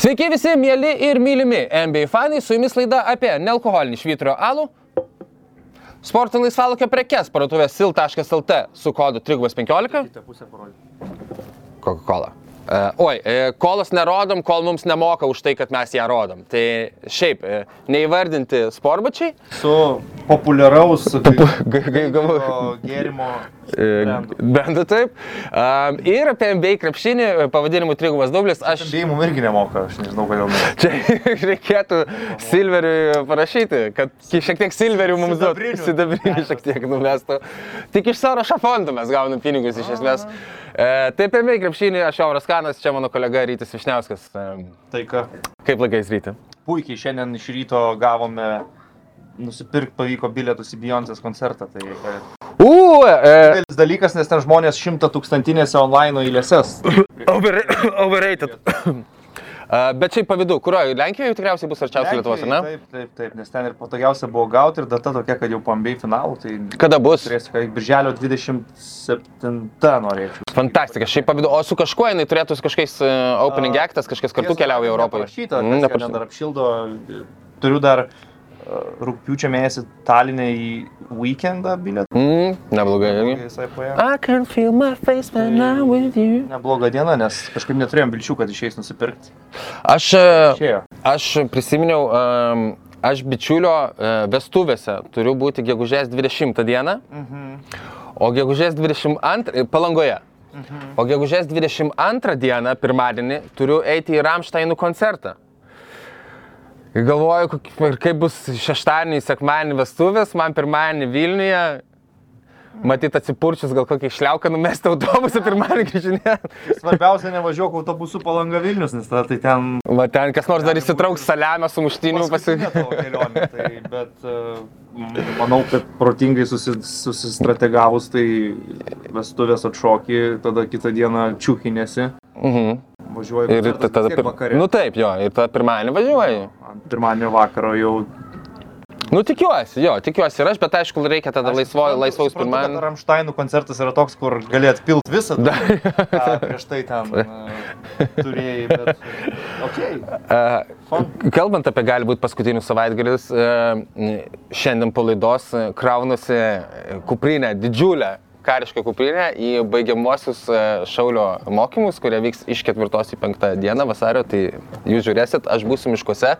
Sveiki visi, mėly ir mylimi NBA fanai, su jumis laida apie nealkoholinį švyturio alų. Sporto laisvalokio prekes parduotuvės sil.lt su kodu 315. Kitą pusę parodyti. Coca-Cola. Uh, oi, e, kolos nerodom, kol mums nemoka už tai, kad mes ją rodom. Tai šiaip, e, neįvardinti sportbačiai. Su populiaraus gavu- gėrimo e. Bent taip. Um, ir apie NBA krepšinį e, pavadinimu Trigubas Dublis. Aš Bei mums irgi nemoka, aš nežinau kodėl. Čia reikėtų Silveriui parašyti, kad šiek tiek Silverių mums duotų. Sidabrinių šiek tiek numestų. Tik iš Sorošo fondo mes gaunam pinigus iš esmės. E, taip, apie krepšinį, aš Auras Kanas, čia mano kolega Rytis Višniauskas. E, Tai ką, kaip laikais ryti? puikiai šiandien iš ryto gavome nusipirkti pavyko bilietus į Beyoncé's koncertą. Tai e, U, e, didelis dalykas, nes ten žmonės šimta tūkstantinėse online eilėses. over, overrated. E, bet šiaip pavydu, kurioje? Lenkijoje tikriausiai bus arčiausiai Lietuvos, ar ne? Taip, taip, taip, nes ten ir patogiausia buvo gauti ir data tokia, kad jau po MBA finalų, tai Kada bus? turėsiu, kad birželio 27 norėčiau. Fantastika, šiaip pavydu. O su kažkuo jinai turėtų su kažkokiais uh, opening actas, kažkas kartu keliauja Europoje. Parašyta, Mm, neparašyta. dar apšildo. Turiu dar uh, rūpiučio mėnesį Talinė į weekendą bilietą. Mm, neblogai. irgi. I can feel my face when I'm with you. Nebloga diena, nes kažkaip neturėjom vilčių, kad išeis nusipirkti. Aš, e, Išėjo. aš prisiminiau, um, aš bičiulio uh, vestuvėse turiu būti gegužės 20 dieną, o gegužės 22 palangoje. O gegužės 22 dieną, pirmadienį, turiu eiti į Ramšteinų koncertą. Ir galvoju, kaip bus šeštadienį, sekmadienį vestuvės, man pirmadienį Vilniuje. Matyt, atsipurčius gal kokį išliauką numesti autobusą pirmadienį grįžinė. Svarbiausia, nevažiuok autobusu palanga Vilnius, nes tada tai ten... Va ten kas nors dar įsitrauks saliamę su muštiniu pasi... paskutinė tavo kelionė, Tai, bet m- manau, kad protingai susi, susistrategavus, tai vestuvės atšokį, tada kitą dieną čiūkinėsi, Mhm. Važiuoji Ir ta- tada... pir... Vakarė. Nu taip, jo, ir tada pirmadienį važiuoju. Ant Pirmadienio vakaro jau Nu tikiuosi, jo, tikiuosi ir aš, bet aišku, reikia tada laisvo, laisvaus kad pirmadienį. Ramšteinų koncertas yra toks, kur gali atpilt visą, Da. ką prieš tai ten uh, turėjai, bet... Okay. Uh, kalbant apie gali būti paskutinius savaitgalius, uh, šiandien po laidos uh, kraunusi kuprinę, didžiulę karišką kuprinę į baigiamuosius uh, šaulio mokymus, kurie vyks iš 4 į 5 dieną vasario. Tai jūs žiūrėsit, aš būsiu miškuose,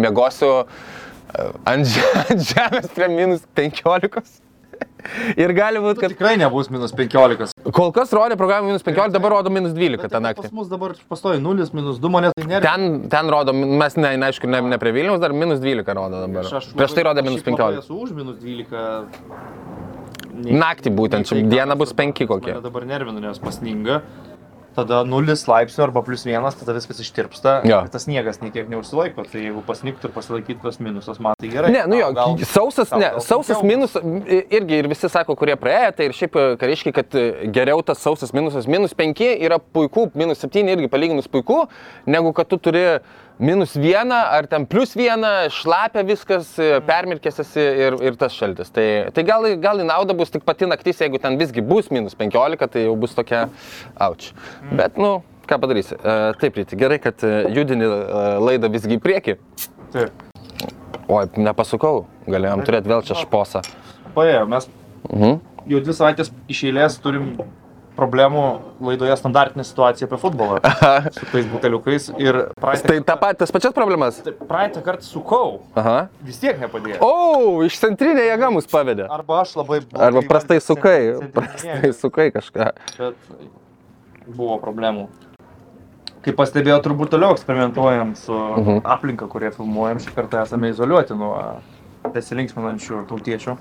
mėgosiu uh, ant, ant žemės prie minus 15. Ir gali būti, Kad kad tikrai nebus minus 15. kol kas rodė programą minus 15, dabar rodo minus 12 tą naktį. Pas mus dabar pastoji 0, minus 2, mane tai nervina. Ten, ten rodo, mes, ne, ne, aišku, ne, ne prie Vilniaus, dar minus 12 rodo dabar. Aš- aš Prieš tai rodė aš minus šiaip labai 15. Esu už minus 12. Nei- Naktį būtent, nei tai, diena ką bus 5 kokie. Dabar nervina, nes pasninga. Tada 0 laipsnių arba plus 1, tada viskas ištirpsta. Jo. Tas sniegas niekiek neužsilaiko. Tai jeigu pasnigtų ir pasilaikytų tas minusas, man tai gerai. Ne, nu jo, Gal- sausas, gal- ne, gal sausas sunkiau minus, irgi ir visi sako, kurie praėjo, tai ir šiaip kariškiai, kad e, geriau tas sausas minusas, minus 5 yra puiku, minus 7 irgi palyginus puiku, negu kad tu turi minus 1 ar ten plus 1, šlapia viskas, e, permirkęs esi ir, ir tas šaltis. Tai, tai gal, gal į naudą bus tik pati naktis, jeigu ten visgi bus minus 15, tai jau bus tokia auč. Bet, nu, ką padarysi. E, Taip, ryti, gerai, kad e, judini laidą visgi į priekį. Taip. Oi, nepasukau, galėjom turėti vėl čia šposą. Paėjo, mes Mhm. jau dvi savaitės iš eilės turim problemų laidoje standartinė situacija apie futbolą. su tais buteliukais. Ir praeitą, Tai ta pat, tas pačias problemas. tai praeitą kartą sukau, Aha. vis tiek nepadėjo. O, iš centrinė jėga mus pavedė. Arba aš labai... Arba prastai sukai, prastai sukai kažką. Bet buvo problemų. Kaip pastebėjau, turbūt toliau eksperimentuojam su Mhm. aplinka, kurie filmuojam. Šį kartą esame izoliuoti nuo besilinksminančių tautiečių.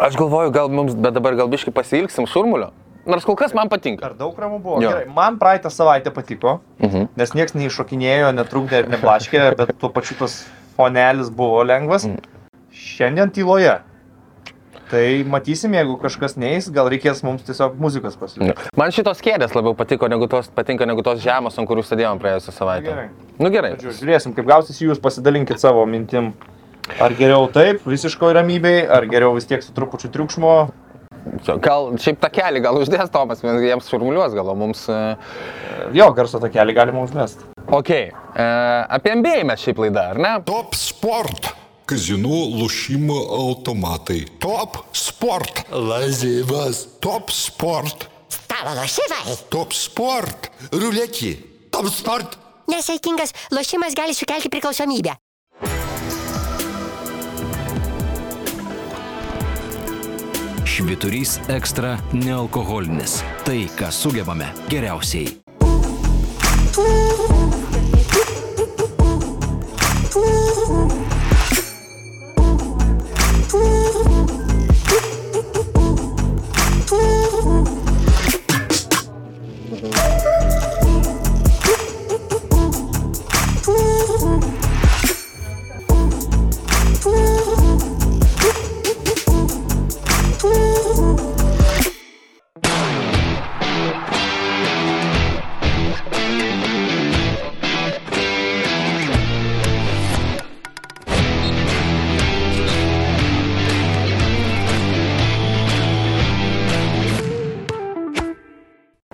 Aš galvoju, gal mums, bet dabar gal biškai pasilgsim šurmulio. Nors kol kas man patinka. Ar daug ramų buvo? Jo. Gerai, man praeitą savaitę patiko, Mhm. nes niekas neiššokinėjo, netrukdė ir neblaškė, bet tuo pačiu tas fonelis buvo lengvas. Mhm. Šiandien tyloje. Tai matysim, jeigu kažkas neįs, gal reikės mums tiesiog muzikos pasiūlyti. Man šitos kėdės labiau patiko, negu tos, patinka negu tos žemos, ant kurių sėdėjom praėjusią savaitę. Gerai. Nu gerai. Žodžiu, Žiūrėsim, kaip gausis jūs, pasidalinkit savo mintim. Ar geriau taip, visiškoj ramybėj, ar geriau vis tiek su trupučiu triukšmo. Gal šiaip tą kelią, gal uždės Tomas, jiems šurmuliuos, gal mums... Uh, Jo, garso takelį galima užmesti. ok, apie MBA mes šiaip laidą, ar ne? Top Sport. Kazinų lošimo automatai. Top Sport. Lazivas. Top Sport. Stalo lošimai. Top Sport. Ruletį. Top Sport. Nesaikingas lošimas gali sukelti priklausomybę. Šviturys ekstra nealkoholinis. Tai, ką sugebame geriausiai.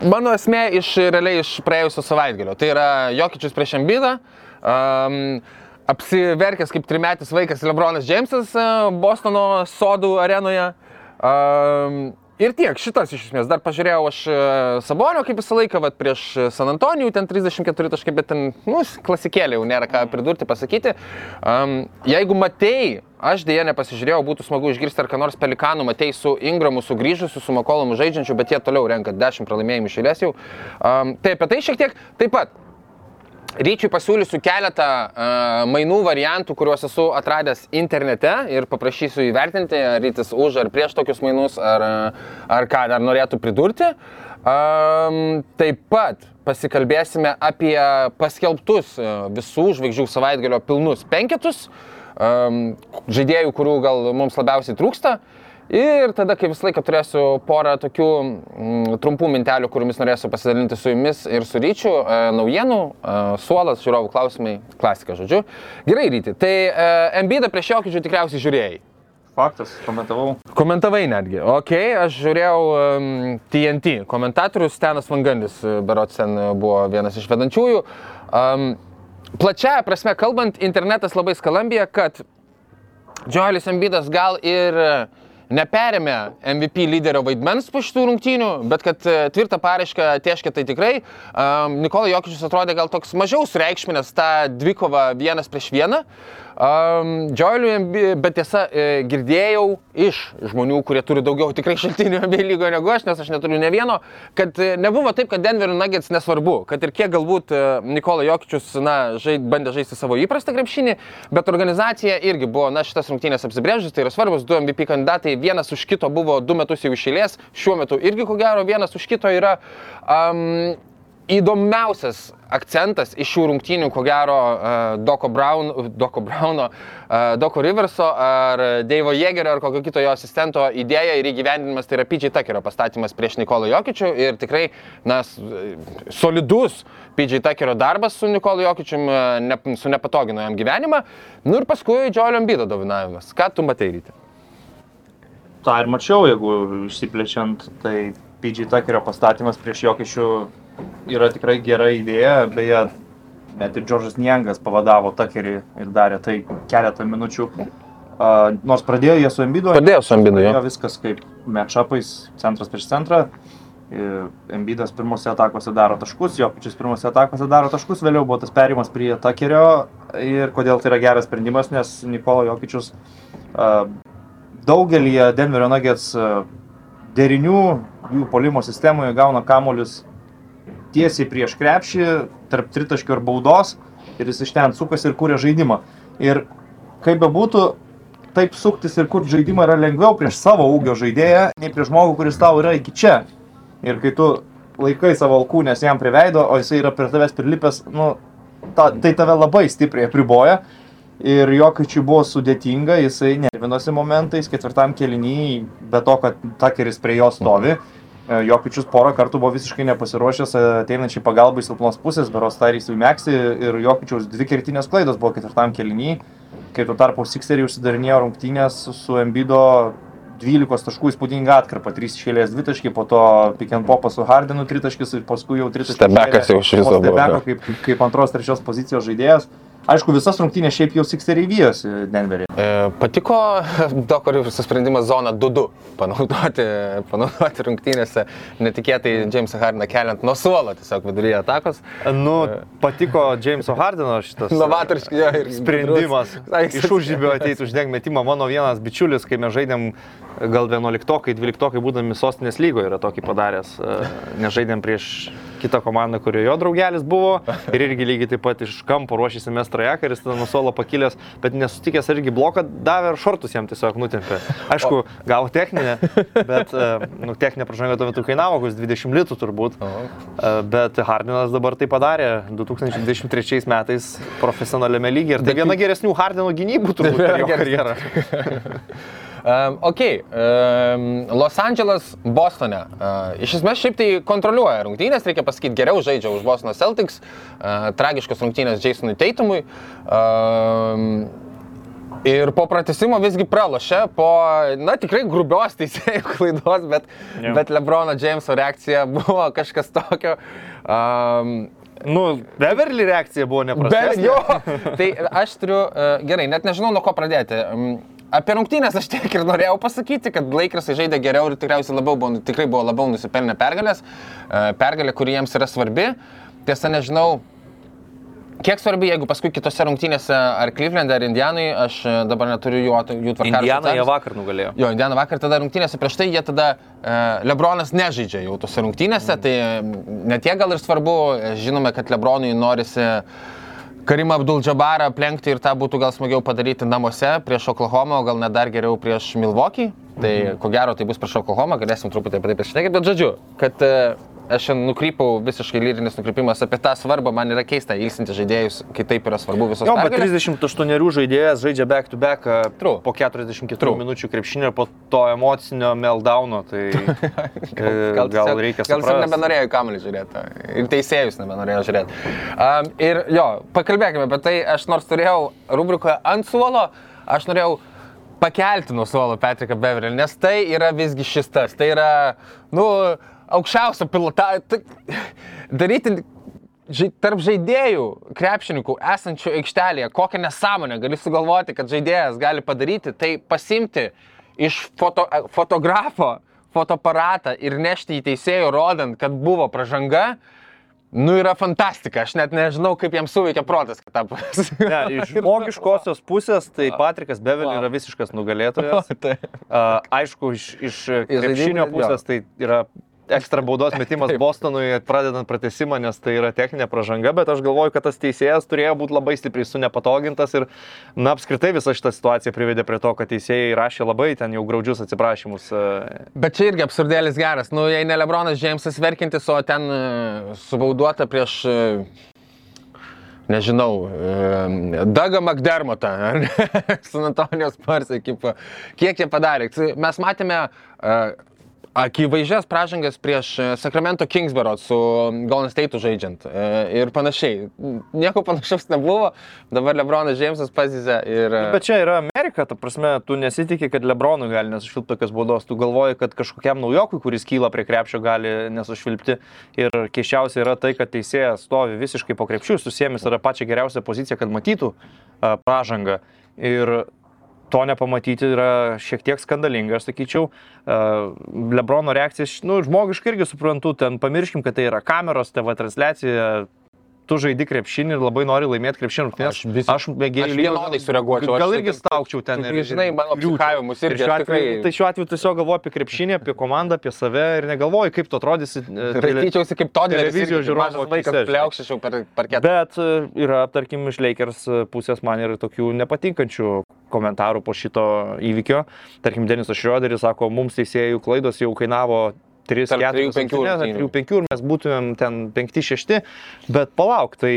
Mano esmė iš realiai iš praėjusio savaitgalio. Tai yra Jokičius prieš Embidą. Um, apsiverkęs kaip trimetis vaikas Lebronas Džeimsas Bostono sodų arenoje. Um, ir tiek, šitas iš esmės. Dar pažiūrėjau aš uh, Sabonio kaip visą laiką, vat, prieš San Antonijų, ten 34 taškai, bet ten, nu, klasikėlė, jau nėra ką pridurti, pasakyti. Um, jeigu matei, aš dėja nepasižiūrėjau, būtų smagu išgirsti, ar ką nors pelikanų matei su Ingramu sugrįžusiu, su Makolomu žaidžiančiu, bet jie toliau renka 10 pralaimėjimų išėlės jau. Um, tai apie tai šiek tiek taip pat. Ryčiui pasiūlysiu keletą uh, mainų variantų, kuriuos esu atradęs internete ir paprašysiu įvertinti, ar rytis už ar prieš tokius mainus, ar, ar ką dar norėtų pridurti. Um, taip pat pasikalbėsime apie paskelbtus uh, visų žvaigždžių savaitgalio pilnus penketus, um, žaidėjų, kurių gal mums labiausiai trūksta. Ir tada, kaip visą laiką, turėsiu porą tokių mm, trumpų mintelių, kuriomis norėsiu pasidalinti su jumis ir su ryčiu. E, naujienų, e, suolas, žiūrovų klausimai, klasika, žodžiu. Gerai, ryti. Tai e, MBD prieš jokičių tikriausiai žiūrėjai. Faktas, komentavau. Komentavai netgi. Ok, aš žiūrėjau um, TNT. Komentatorius Stenas Vangandis, berots ten buvo vienas iš vedančiųjų. Um, plačiaja prasme kalbant, internetas labai skalambija, kad Džoelis Embidas gal ir uh, neperėmė MVP lyderio vaidmens po šitų rungtynių, bet kad e, tvirtą paraišką tieškia tai tikrai. Um, Nikola Jokičius atrodė gal toks mažiau sureikšminęs tą dvikovą vienas prieš vieną. Um, Džoeliui, bet tiesa, e, girdėjau iš žmonių, kurie turi daugiau tikrai šaltinių NBA lygoje negu aš, nes aš neturiu ne vieno, kad e, nebuvo taip, kad Denverio Nuggets nesvarbu, kad ir kiek galbūt e, Nikola Jokičius, na, žaid, bandė žaisti savo įprastą krepšinį, bet organizacija irgi buvo, na, šitas rungtynės apsibrėžus, tai yra svarbus, du MVP kandidatai, vienas už kito buvo du metus jau išėlės, šiuo metu irgi ko gero vienas už kito yra. Um, įdomiausias akcentas iš šių rungtynių, ko gero, uh, Doko, Brown, Doko Browno, uh, Doko Riverso ar Deivo Jėgerio ar kokio kito jo asistento idėja ir įgyvendinimas, tai yra PJ Tuckerio pastatymas prieš Nikolą Jokičių ir tikrai, na, solidus PJ Tuckerio darbas su Nikolu Jokičium, ne, su nepatogino jam gyvenimą. Nu ir paskui Džiolio Ambido dovinavimas. Ką tu matai ryti? Ta ir mačiau, jeigu išsiplečiant, tai PJ Tuckerio pastatymas prieš Jokičių yra tikrai gera idėja, beje, net ir Džordžas Niengas pavadavo Tuckerį ir darė tai keletą minučių. Uh, nors pradėjo jie su Embidu. Pradėjo su Embidu, jo. Viskas kaip matchupais, centras prieš centrą. Embidas pirmose atakose daro taškus, Jokičius pirmose atakose daro taškus, vėliau buvo tas perimas prie Tuckerio ir kodėl tai yra geras sprendimas, nes Nikolo Jokičius uh, daugelį Denverio Nuggets derinių jų polimo sistemoje gauna kamolius tiesiai prieš krepšį, tarp tritaškio ir baudos ir jis iš ten sukasi ir kūrė žaidimą. Ir kaip bebūtų, taip suktis ir kur žaidimą yra lengviau prieš savo ūgio žaidėją, nei prieš žmogų, kuris tau yra iki čia. Ir kai tu laikai savo alkūnės jam prie veido, o jisai yra prie tavęs prilipęs, nu, ta, tai tave labai stipriai apriboja. Ir Jokičiui buvo sudėtinga, jisai nervinosi momentais, ketvirtam keliniui, be to, kad takeris prie jo stovi. Mhm Jokičius porą kartų buvo visiškai nepasiruošęs e, ateinančiai pagalbai silpnos pusės, beros Tarys Vimeksi ir Jokičiaus dvi kertinės klaidos buvo ketvirtam keliniui, kai tuo tarpu Sixeriai užsidarinėjo rungtynės su Embido 12 taškų įspūdinga atkarpa, 3 išėlės 2 taškai, po to pick and popas su Hardenu 3 taškis ir paskui jau 3 taškai. Stebekas jau iš viso jo. kaip, kaip antros, trečios pozicijos žaidėjas. Aišku, visas rungtynės šiaip jau Sixeriai vyjosi Denverį. E, patiko Dokorius sprendimas zoną 2-2 panaudoti, panaudoti rungtynėse, netikėtai Jamesą Hardiną keliant nuo suolo tiesiog viduryje atakos. Nu, patiko Jameso Hardino šitas Novatoriški jo ir sprendimas. Iš užžybio ateiti uždegti metimą. Mano vienas bičiulis, kai mes žaidėm gal 11-okai, 12-okai būdami sostinės lygoje yra tokį padaręs. E, Nežaidėm prieš kitą komandą, kurioje jo draugelis buvo ir irgi lygiai taip pat iš kampo ruošėsi mes trajeką ir jis tada nuo suolo pakilęs, bet nesutikęs irgi bloką davė ir šortus jam tiesiog nutempė. Aišku, gavo techninę, bet e, nu, techninė pražanga tuo metu kainavo kokius 20 litų turbūt. E, Bet Hardinas dabar tai padarė 2023 metais profesionaliame lygyje ir tai viena geresnių Hardino gynybų turbūt per jo karjerą. Um, ok, um, Los Andželas, Bostone. Uh, iš esmės šiaip tai kontroliuoja rungtynės, reikia pasakyti, geriau žaidžia už Bostono Celtics, uh, tragiškos rungtynės Jasonui Teitumui. Um, Ir po pratesimo visgi pralošė, po, na, tikrai grubios teisėjų klaidos, bet, Jo. bet Lebrono Jameso reakcija buvo kažkas tokio. Um, Nu, Beverly reakcija buvo neprasta. jo, tai aš turiu, uh, gerai, net nežinau nuo ko pradėti. Um, apie rungtynės aš tiek ir norėjau pasakyti, kad Laikrasai žaidė geriau ir tikriausiai labiau buvo, tikrai buvo labiau nusipelnę pergalės. Uh, pergalė, kuri jiems yra svarbi. Tiesa, nežinau, kiek svarbi, jeigu paskui kitose rungtynėse ar Cleveland, ar Indianai, aš e, dabar neturiu jų, jų tvarkaraščio. Indiana jie vakar nugalėjo. Jo, Indiana vakar tada rungtynėse prieš tai jie tada e, Lebronas nežaidžia jau tose rungtynėse, tai net tiek gal ir svarbu, e, žinome, kad Lebronui norisi Karimą Abdul Džabarą aplenkti ir tą būtų gal smagiau padaryti namuose prieš Oklahoma, o gal net dar geriau prieš Milwaukee. Tai ko gero tai bus prieš Oklahoma, galėsim truputį apie tai pasišnekėti, bet žodžiu, kad e, aš nukrypau visiškai lyrinis nukrypimas apie tą svarbą, man yra keista ilsinti žaidėjus, kai taip yra svarbu visos Jo, bet pergalės. 38 žaidėjas žaidžia back to back a, True. po 44 True. minučių krepšinio po to emocinio meldauno, tai gal, gal, gal tiesiog- reikia Gal jis suprasti. nebenorėjo į kamelį žiūrėti. Ir teisėjus nebenorėjo žiūrėti. Um, ir jo, pakalbėkime apie tai. Aš nors turėjau rubrikoje ant suolo, aš norėjau pakelti nuo suolo Patriką Beverly, nes tai yra visgi šis tas. Tai yra, nu, aukščiausio pilota. Tai, daryti žai, tarp žaidėjų, krepšininkų esančių aikštelėje, kokią nesąmonę gali sugalvoti, kad žaidėjas gali padaryti, tai pasimti iš foto, fotografo fotoaparatą ir nešti į teisėjų, rodant, kad buvo pražanga, nu yra fantastika. Aš net nežinau, kaip jam suveikia protas, kad tą Ne, iš žmogiškosios pusės, tai Patrikas Beverly yra visiškas nugalėtojas. A, aišku, iš, iš krepšinio pusės tai yra ekstra baudos metimas Bostonui, pradedant pratesimą, nes tai yra techninė pražanga, bet aš galvoju, kad tas teisėjas turėjo būti labai stipriai sunepatogintas ir, na, apskritai visa šita situacija privedė prie to, kad teisėjai rašė labai ten jau graudžius atsiprašymus. a, Bet čia irgi absurdėlis geras. Nu, jei ne Lebronas Džeimsas verkintis, o ten e, subauduota prieš, e, nežinau, e, Dagą McDermottą? Su Antonijos Pars ekipa. Kiek jie padarė? Mes matėme e, akivaizdžias pražangas prieš e, Sacramento Kingsboro su Golden State žaidžiant e, ir panašiai. Nieko panašaus nebuvo. Dabar Lebronas Džeimsas pazyzė ir... e, Bet čia yra Amerika, ta prasme, tu nesitikė, kad Lebronui gali nesušvilpti tokios baudos, tu galvoji, kad kažkokiam naujokui, kuris kyla prie krepšio, gali nesušvilpti. Ir keiščiausia yra tai, kad teisėjas stovi visiškai po krepšių, susėmis yra pačia geriausia pozicija, kad matytų pražangą. Ir to nepamatyti yra šiek tiek skandalinga, aš sakyčiau. A, Lebrono reakcija, nu, žmogiškai irgi suprantu, ten pamirškim, kad tai yra kameros, TV transliacija. Tu žaidi krepšinį ir labai nori laimėti krepšinį rungtynės. Aš visi- aš mėgėjau aš vienodai sureaguočiau, aš Gal irgi staukčiau ten. tu žinai mano griūčiau. psichavimus irgi, Ir šiuo atveju, tikrai- Tai šiuo atveju tiesiog galvoju apie krepšinį, apie komandą, apie save ir negalvoju, kaip tu atrodysi. e, Raityčiausi kaip to televizijos žiūrovo vaikas pliaukščiau per parketą. Bet e, yra, tarkim, iš Lakers pusės man yra tokių nepatinkančių komentarų po šito įvykio. Tarkim, Denisas Šrioderis sako, mums teisėjų klaidos jau kainavo 3, Tarp 4, trijų, penkių 5, rungtynių. 3, 5 ir mes būtumėm ten 5, 6. Bet palauk, tai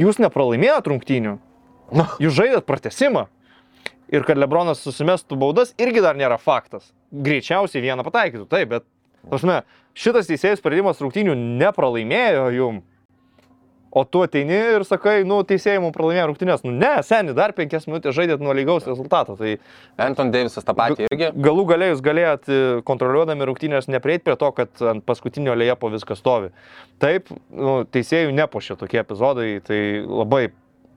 jūs nepralaimėjot rungtynių. Jūs žaidėt pratesimą. Ir kad Lebronas susimestų baudas irgi dar nėra faktas. Greičiausiai vieną pataikytų, taip, bet, prasme, šitas teisėjų sprendimas rungtynių nepralaimėjo jum. O tu ateini ir sakai, nu, teisėjai mums pralaimėjo rungtynės. Nu, ne, seniai, dar penkias minutės žaidėt nuo lygaus rezultato. Tai Anton Davisas tą patį irgi. galų galiai jūs galėjot e, kontroliuodami rungtynės neprieiti prie to, kad ant paskutinio lėjepo viskas stovi. Taip, nu, teisėjų nepošė tokie epizodai, tai labai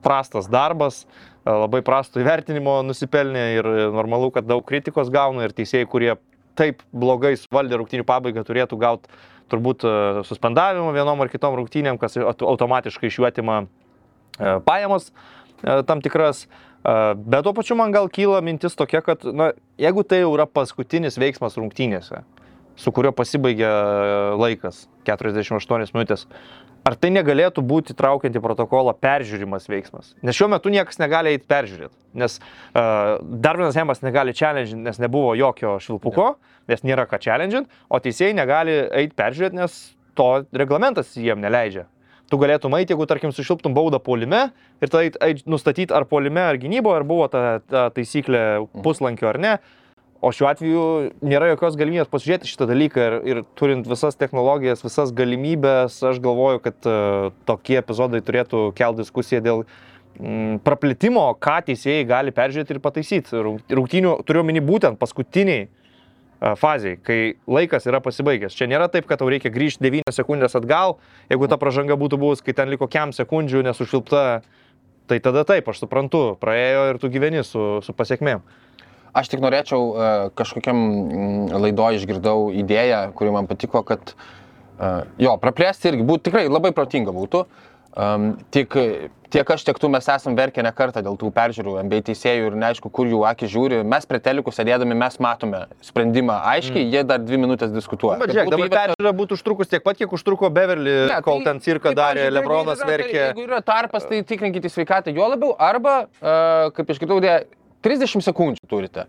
prastas darbas, e, labai prasto įvertinimo nusipelnė ir normalu, kad daug kritikos gauna ir teisėjai, kurie taip blogai suvaldė rungtynių pabaigą, turėtų gauti turbūt e, suspendavimą vienom ar kitom rungtynėm, kas aut- automatiškai iš jų atima e, pajamas e, tam tikras. Bet tuo pačiu man gal kyla mintis tokia, kad na, jeigu tai jau yra paskutinis veiksmas rungtynėse, su kuriuo pasibaigia e, laikas 48 minutės, ar tai negalėtų būti traukiant į protokolą peržiūrimas veiksmas? Nes šiuo metu niekas negali eiti peržiūrėti, nes uh, Darvinas Hemas negali challenge, nes nebuvo jokio švilpuko, nes nėra ką challenge, o teisėjai negali eiti peržiūrėti, nes to reglamentas jiem neleidžia. Tu galėtum eiti, jeigu, tarkim, sušilptum baudą polime ir eit nustatyti, ar polime, ar gynyboje, ar buvo ta, ta taisyklė puslankio ar ne. O šiuo atveju nėra jokios galimybės pasižiūrėti šitą dalyką ir, ir turint visas technologijas, visas galimybės, aš galvoju, kad uh, tokie epizodai turėtų kelti diskusiją dėl mm, praplėtimo, ką teisėjai gali peržiūrėti ir pataisyti. Rung- Rungtynių turiu omeny būtent paskutiniai a, faziai, kai laikas yra pasibaigęs. Čia nėra taip, kad tau reikia grįžti 9 sekundės atgal, jeigu ta pažanga būtų buvus, kai ten liko kiam sekundžių nesušilpta, tai tada taip, aš suprantu, praėjo ir tu gyveni su, su pasiekmėm. Aš tik norėčiau uh, kažkokiam mm, laidoje išgirdau idėją, kuri man patiko, kad uh, jo, praplėsti irgi būtų tikrai labai protinga būtų. Um, tik tiek aš, tiek tu mes esam verkę ne kartą dėl tų peržiūrų, MBA teisėjų ir neaišku, kur jų akis žiūri. Mes prie telikų sėdėdami mes matome sprendimą aiškiai, mm. jie dar dvi minutės diskutuoja. Bet žiūrėk, dabar įvesta- peržiūra būtų užtrukus tiek pat, kiek užtruko Beverly, Ne, kol tai- ten cirką tai, darė, pavyzdžiui, Lebronas verkė. Jeigu yra tarpas, tai tikrinkite sveikatą jo labiau, arba, uh, kaip išgirdau, 30 sekundžių turite.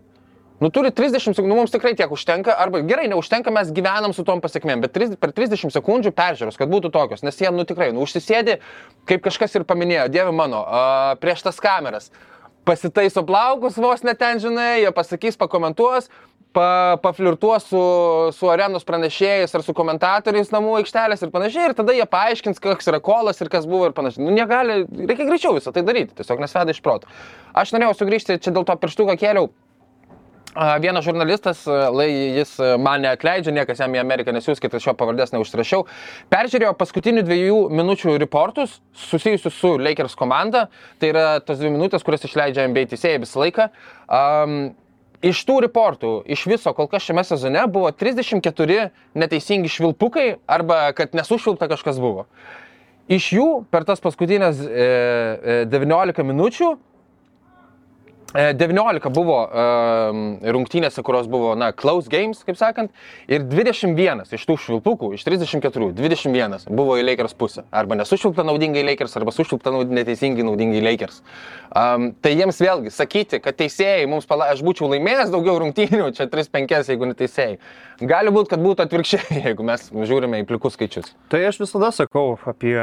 Nu, turi 30 sekundžių, nu, mums tikrai tiek užtenka, arba gerai, neužtenka, mes gyvenam su tom pasiekmėm, bet 30, per 30 sekundžių peržiūros, kad būtų tokios, nes jie, nu, tikrai, nu, užsisėdi, kaip kažkas ir paminėjo, Dieve mano, uh, prieš tas kameras, pasitaiso plaukus vos net ten, žinai, jie pasakys, pakomentuos, pa, paflirtuos su, su arenos pranešėjais ar su komentatoriais namų aikštelės ir panašiai, ir tada jie paaiškins, koks yra kolas ir kas buvo ir panašiai. Nu, negali, reikia greičiau visą tai daryti, tiesiog nesveda iš proto. Aš norėjau sugrįžti, čia dėl to pirštuką kėliau. Vienas žurnalistas, lai jis a, man neatleidžia, niekas jam į Ameriką nesiūs, kad aš jo pavardės neužsirašiau, peržiūrėjo paskutinių dviejų minučių reportus susijusius su Lakers komanda. Tai yra tos dvi minutės, kurias išleidžia NBA teisėjai visą laiką. Um, Iš tų reportų, iš viso kol kas šiame sezone buvo 34 neteisingi švilpukai arba kad nesušvilpta kažkas buvo. Iš jų per tas paskutinės e, e, 19 minučių 19 buvo um, rungtynėse, kurios buvo, na, close games, kaip sakant, ir 21 iš tų švilpukų, iš 34, 21 buvo į Lakers pusę. Arba nesušvilpta naudingai Lakers, arba sušvilpta neteisingai naudingai Lakers. Um, tai jiems vėlgi sakyti, kad teisėjai mums pala... Aš būčiau laimėjęs daugiau rungtynių, čia 3-5, jeigu neteisėjai. Gali būti, kad būtų atvirkščiai, jeigu mes žiūrime į plikus skaičius. Tai aš visada sakau apie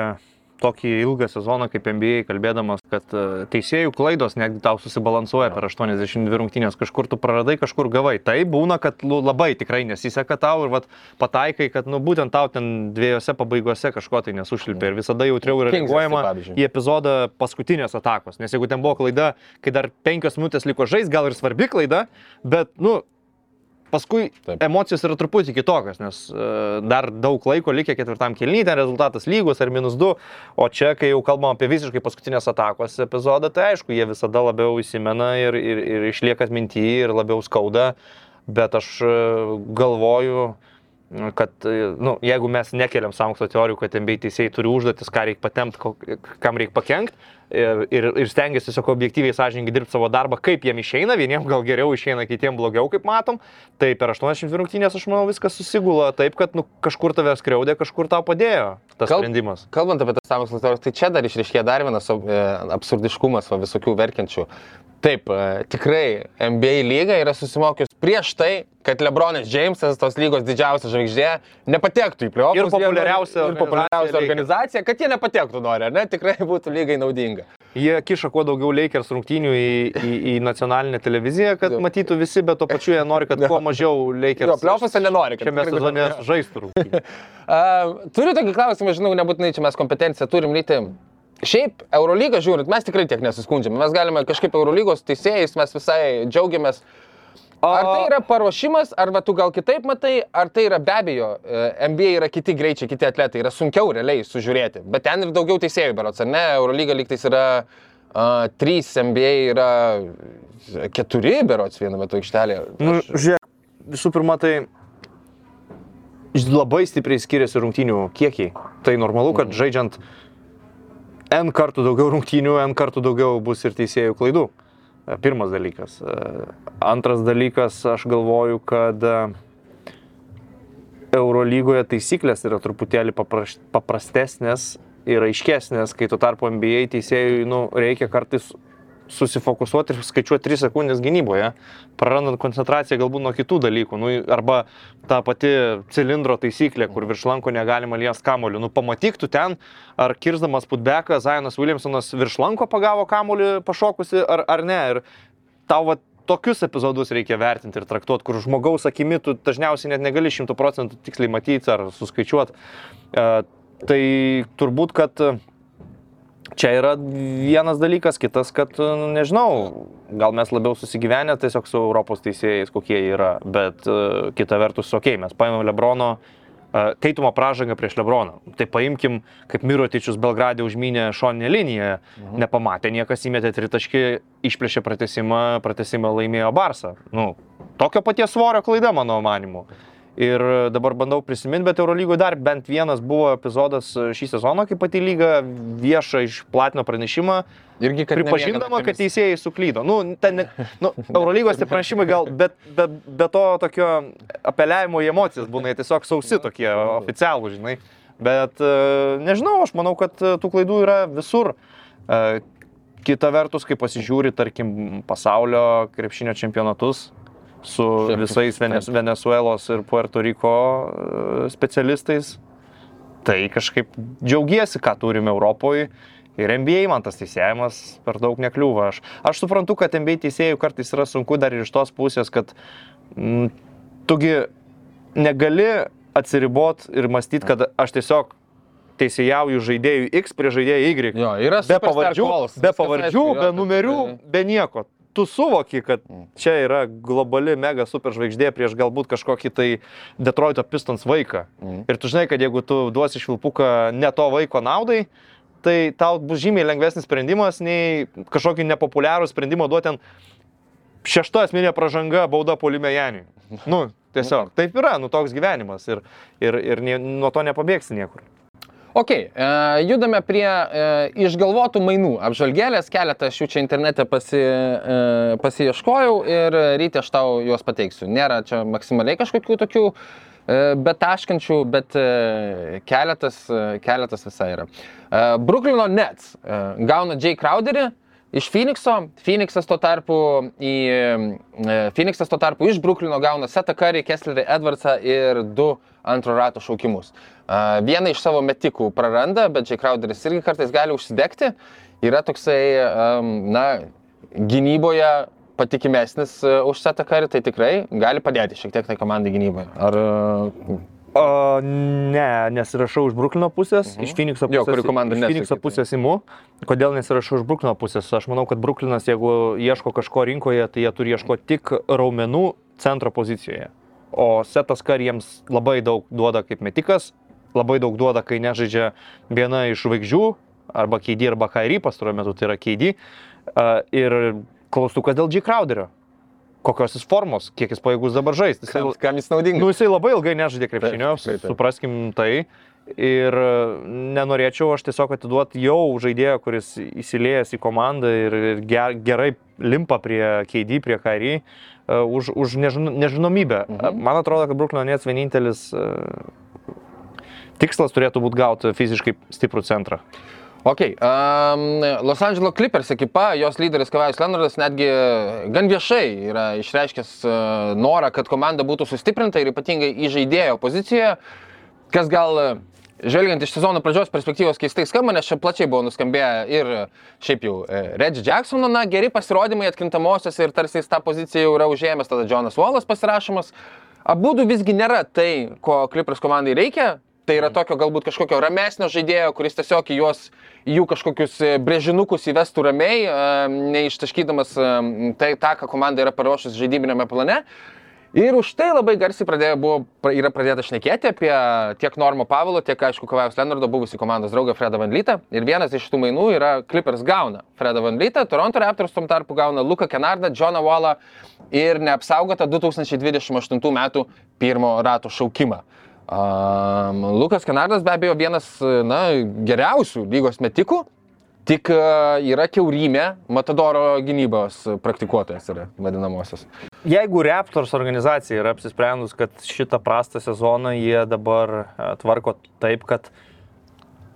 tokį ilgą sezoną kaip NBA, kalbėdamas, kad e, teisėjų klaidos netgi tau susibalansuoja per 82 rungtynės, kažkur tu praradai, kažkur gavai. Tai būna, kad nu, labai tikrai nesiseka tau ir vat, pataikai, kad nu, būtent tau ten dviejose pabaigose kažko tai nesušilpė ir visada jautriau yra reaguojama į epizodą paskutinės atakos. Nes jeigu ten buvo klaida, kai dar penkios minutės liko žais, gal ir svarbi klaida, bet, nu, Paskui Taip. Emocijos yra truputį kitokios, nes uh, dar daug laiko likę ketvirtam kelnyje, ten rezultatas lygus ar minus 2, o čia, kai jau kalbam apie visiškai paskutinės atakos epizodą, tai aišku, jie visada labiau įsimena ir, ir, ir išlieka atminti ir labiau skauda, bet aš e, galvoju, kad, e, nu, jeigu mes nekeliam sąmokslo teorijų, kad MBA teisėjai turi užduotis, ką reikia patemti, kam reikia pakengti ir, ir, stengiasi tiesiog objektyviai sąžininkai dirbti savo darbą, kaip jiem išeina, vieniems gal geriau išeina, kitiems blogiau, kaip matom, tai per 80 rungtynės, aš manau, viskas susigula taip, kad nu, kažkur tave skriaudė, kažkur tau padėjo tas Kal- sprendimas. Kalbant apie tas sąmokslo teorijas, tai čia dar išriškė dar vienas e, absurdiškumas, va, visokių verkiančių. Taip, e, tikrai NBA lyga yra susimokius prieš tai, kad Lebronas Jamesas, tos lygos didžiausia žvaigždė, nepatektų į pliovus. Ir populiariausia ir populiariausia organizacija organizacija, kad jie nepatektų nori, ar ne, tikrai būtų lygai naudinga. Jie kiša kuo daugiau Lakers rungtynių į, į, į nacionalinę televiziją, kad matytų visi, bet to pačiu jie nori, kad kuo mažiau Lakers. Jo, pliaufuose nenori, kad sezone būtų- žaistų turiu tokį klausimą, žinau, nebūtinai čia mes kompetenciją turim lyti. Šiaip Eurolygą žiūrint, mes tikrai tiek nesiskundžiame. Mes galime kažkaip Eurolygos teisėjais, mes visai džiaugiamės. Ar tai yra paruošimas, ar va, tu gal kitaip matai, ar tai yra be abejo, e, NBA yra kiti greičiai, kiti atletai, yra sunkiau realiai sužiūrėti. Bet ten ir daugiau teisėjų berots, ar ne? Eurolyga lygtais yra uh, 3, NBA yra 4 berots vienu metu aikštelėje. Nu, žiūrėk, visų pirma, tai labai stipriai skiriasi rungtynių kiekiai. Tai normalu, kad žaidžiant N kartų daugiau rungtynių, N kartų daugiau bus ir teisėjų klaidų. E, Pirmas dalykas. E, Antras dalykas, aš galvoju, kad e, Eurolygoje taisyklės yra truputėlį paprastesnės ir aiškesnės, kai tuo tarpu NBA teisėjui nu, reikia kartais susifokusuoti ir skaičiuoti 3 sekundės gynyboje, prarandant koncentraciją galbūt nuo kitų dalykų. Nu, arba ta pati cilindro taisyklė, kur virš lanko negalima lies kamoliu. Nu, pamatyk tu ten, ar kirsdamas putbeką Zainas Williamsonas virš lanko pagavo kamoliu pašokusi, ar, ar ne. Ir tau va, tokius epizodus reikia vertinti ir traktuoti, kur žmogaus akimi tu dažniausiai net negali šimtų procentų tiksliai matyti ar suskaičiuoti. E, tai turbūt, kad čia yra vienas dalykas, kitas, kad, e, nu, nežinau, gal mes labiau susigyvenę tiesiog su Europos teisėjais, kokie jie yra, bet e, kita vertus, okei, okay, mes paėmėm Lebrono Teitumo pražangą prieš Lebroną. Tai paimkim, kaip Mirotičius Belgradė užmynė šoninę liniją, mhm. nepamatė, niekas įmetė tritaškį, išplėšė pratesimą, pratesimą laimėjo Barsą. Nu, tokio paties svorio klaida, mano manimu. Ir dabar bandau prisiminti, bet Eurolygoje dar bent vienas buvo epizodas šį sezoną, kai pati lyga viešą išplatino pranešimą, Irgi, kad pripažindama, kad teisėjai suklydo. Nu, ten, nu, Eurolygos tie pranešimai gal, bet be, be to tokio apeliavimo į emocijas būna jie tiesiog sausi tokie oficialūs, žinai. Bet e, nežinau, aš manau, kad e, tų klaidų yra visur. E, Kita vertus, kai pasižiūri, tarkim, pasaulio krepšinio čempionatus su visais Venes, Venezuelos ir Puerto Rico e, specialistais, tai kažkaip džiaugiesi, ką turime Europoje. Ir NBA man tas teisėjimas per daug nekliūva. Aš, aš suprantu, kad NBA teisėjų kartais yra sunku dar ir iš tos pusės, kad mm, tugi negali atsiribot ir mąstyti, kad aš tiesiog teisėjauju žaidėjų X prie žaidėjų Y. Jo, yra be pavardžių, calls, be pavardžių, aišku, be numerių, be nieko. Tu suvoki, kad čia yra globali mega superžvaigždė prieš galbūt kažkokį tai Detroito Pistons vaiką. Mhm. Ir tu žinai, kad jeigu tu duosi švilpuką ne to vaiko naudai, tai tau bus žymiai lengvesnis sprendimas nei kažkokį nepopuliarų sprendimą duoti ten šešta asmenė pražanga bauda polime Janiui. Nu, tiesiog taip yra, nu toks gyvenimas ir, ir, ir nuo to nepabėgsi niekur. Ok, e, judame prie e, išgalvotų mainų. Apžvalgėlės keletą aš jų čia internete pasi, e, pasieškojau ir ryte aš tau juos pateiksiu. Nėra čia maksimaliai kažkokių tokių e, betaškančių, bet e, keletas, e, keletas visai yra. E, Bruklino Nets e, gauna Jay Crowderį. Iš Phoenixo, Phoenixas tuo tarpu, į, e, Phoenixas tuo tarpu iš Bruklino gauna Setą Curry, Kesslerį Edwardsą ir du antro rato šaukimus. A, Vieną iš savo metikų praranda, bet Jay Crowderis irgi kartais gali užsidegti. Yra toksai, am, na, gynyboje patikimesnis e, už Setą Curry, tai tikrai gali padėti šiek tiek tai komandai gynyboje. Ar... O, ne, nesirašau iš Bruklino pusės, mhm. iš Phoenixo pusės. Jo, kuri komanda nesakė, Phoenixo tai. pusės imu. Kodėl nesirašau iš Bruklino pusės? Aš manau, kad Bruklinas, jeigu ieško kažko rinkoje, tai jie turi ieškoti tik raumenų centro pozicijoje. O setas kar jiems labai daug duoda kaip metikas, labai daug duoda, kai nežaidžia viena iš žvaigždžių, arba keidį, arba kairį, pastaruoju metu tai yra keidį. Ir klaustukas dėl G. Crowderio. Kokios jis formos, kiek jis pajėgus dabar žaisti. Jisai- Kam, kam jis naudingas? Nu, jisai labai ilgai nežaidė krepšinio, Taip, taip, taip. supraskim tai. Ir e, nenorėčiau aš tiesiog atiduoti jau žaidėją, kuris įsilėjęs į komandą ir ir ge- gerai limpa prie keidį, prie karį, už, už nežino, nežinomybę. Mhm. Man atrodo, kad Bruklino Nets vienintelis e, tikslas turėtų būti gauti fiziškai stiprų centrą. Ok, um, Los Angeles Clippers ekipa, jos lyderis Kavajus Leonardas netgi gan viešai yra išreiškęs uh, norą, kad komanda būtų sustiprinta ir ypatingai į žaidėjo poziciją, kas gal uh, žvelgiant iš sezono pradžios perspektyvos keistai skamba, nes čia plačiai buvo nuskambėję ir šiaip jau e, Reggie Jacksono, na, geri pasirodymai atkintamosios ir tarsi jis tą poziciją jau yra užėmęs, tada Jonas Wallas pasirašomas. Abu du visgi nėra tai, ko Clippers komandai reikia. Tai yra tokio galbūt kažkokio ramesnio žaidėjo, kuris tiesiog į juos, į jų kažkokius e, brėžinukus įvestų ramiai, e, neištaškydamas e, tai tą, ką komanda yra paruošus žaidybinėme plane. Ir už tai labai garsiai pradėjo, buvo, yra pradėta šnekėti apie tiek Normo Pavilo, tiek, aišku, Kavajaus Leonardo buvusi komandos draugą Fredą Van Lytą. Ir vienas iš tų mainų yra Clippers gauna Fredą Van Lytą, Toronto Raptors tom tarpu gauna Luką Kenardą, Johną Wallą ir neapsaugotą 2028 m. pirmo rato šaukimą. Um, Lukas Kenardas be abejo vienas na, geriausių lygos metikų, tik e, yra keurymė, Matadoro gynybos praktikuotojas yra vadinamosios. Jeigu Raptors organizacija yra apsisprendus, kad šitą prastą sezoną jie dabar e, tvarko taip, kad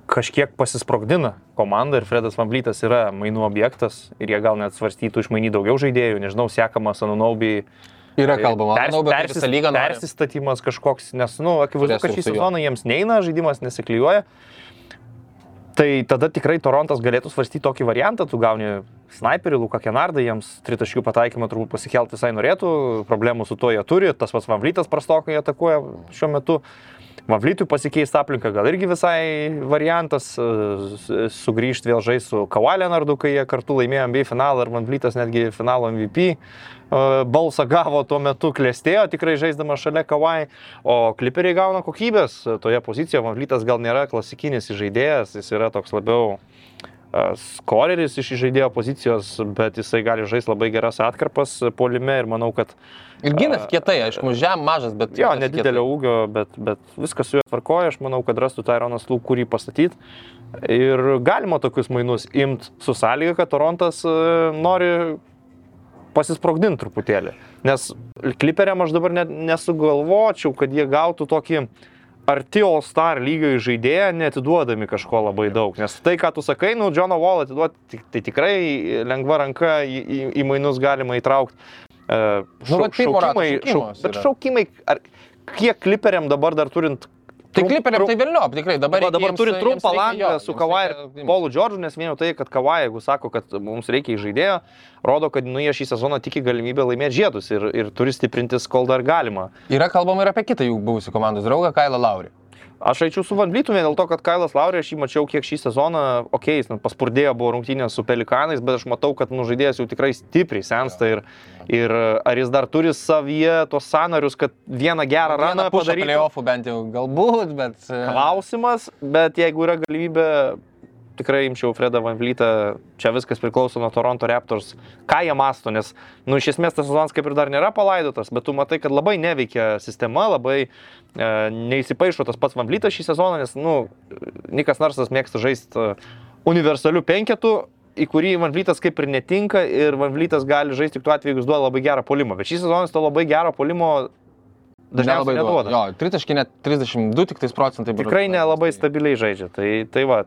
kažkiek pasisprogdina komanda ir Fredas Vamblytas yra mainų objektas ir jie gal net svarstytų išmainyti daugiau žaidėjų, nežinau, sekamas Anunaubiai. Yra kalbama, Pers, manau, bet persis, lygą nori. persistatymas kažkoks, nes, na, nu, akivaizdu, kad šį sezoną jiems neina, žaidimas nesiklyjuoja. Tai tada tikrai Torontas galėtų svarstyti tokį variantą, tu gauni sniperį, Luką Kenardą, jiems tritaškių pataikymą turbūt pasikelti visai norėtų, problemų su tuo jie turi, tas pats Vavlytas prastokai atakuoja šiuo metu. Vavlytui pasikeisti aplinką gal irgi visai variantas, sugrįžti vėl žaisti su Kawhi Leonardu, kai jie kartu laimėjo NBA finalą ir Vavlytas netgi finalo MVP e, balsą gavo tuo metu, klėstėjo tikrai žaisdamas šalia Kawhi, o kliperiai gauna kokybės toje pozicijoje. Vavlytas gal nėra klasikinis žaidėjas, jis yra toks labiau e, skoreris iš žaidėjo pozicijos, bet jisai gali žaisti labai geras atkarpas polime ir manau, kad Ir ginas kietai, aišku, žem mažas, bet... Jo, nedidelio ūgio, bet, bet viskas su juo tvarkoja, aš manau, kad rastų Tyronas Lūk, kurį pastatyti. Ir galima tokius mainus imti su sąlyga, kad Torontas e, nori pasisprogdinti truputėlį. Nes kliperiam aš dabar net nesugalvočiau, kad jie gautų tokį arti All Star lygio į žaidėją, netiduodami kažko labai daug. Nes tai, ką tu sakai, nu, Džono Wall atiduoti, tai, tikrai lengva ranka į, į, į mainus galima įtraukti. Uh, Nu, vat pirmo rato šaukimas bet šaukimai, ar, kiek kliperiam dabar dar turint... Tai kliperiam tai vėliau, tikrai dabar, Va, dabar jiems trumpą langą su Kawhi ir Paulu Džordžu, nes vien jau tai, kad Kawhi, jeigu sako, kad mums reikia žaidėjo, rodo, kad nu, jie šį sezoną tiki galimybę laimėti žiedus ir, ir turi stiprintis, kol dar galima. Yra kalbama ir apie kitą jų buvusių komandos draugą, Kailą Laurį. Aš eičiau su Van Vlytu vien dėl to, kad Kailas Laurė, aš jį mačiau kiek šį sezoną, okei, okay, paspurdėjo buvo rungtynės su Pelikanais, bet aš matau, kad nu, žaidėjas jau tikrai stipriai sensta ir, ir ar jis dar turi savyje tos sanarius, kad vieną gerą raną padaryti. playoffų bent jau galbūt, bet... e, Klausimas, bet jeigu yra galimybė, tikrai imčiau Fredą Van Vlytą, čia viskas priklauso nuo Toronto Raptors, ką jie masto, nes, nu, iš esmės tas sezonas kaip ir dar nėra palaidotas, bet tu matai, kad labai neveikia sistema, labai e, neįsipaišo tas pats Van Vlytas šį sezoną, nes, nu, Nikas Narsas mėgsta žaisti e, universalių penketų, į kurį Van Vlytas kaip ir netinka ir Van Vlytas gali žaisti tik tuo atveju, jeigu jis duoda labai gerą polimą, bet šį sezoną to labai gero polimo dažniausiai neduoda. Jo, tritaškai net 32 tik tais procentai. Tikrai nelabai stabiliai žaidžia. Tai, tai va,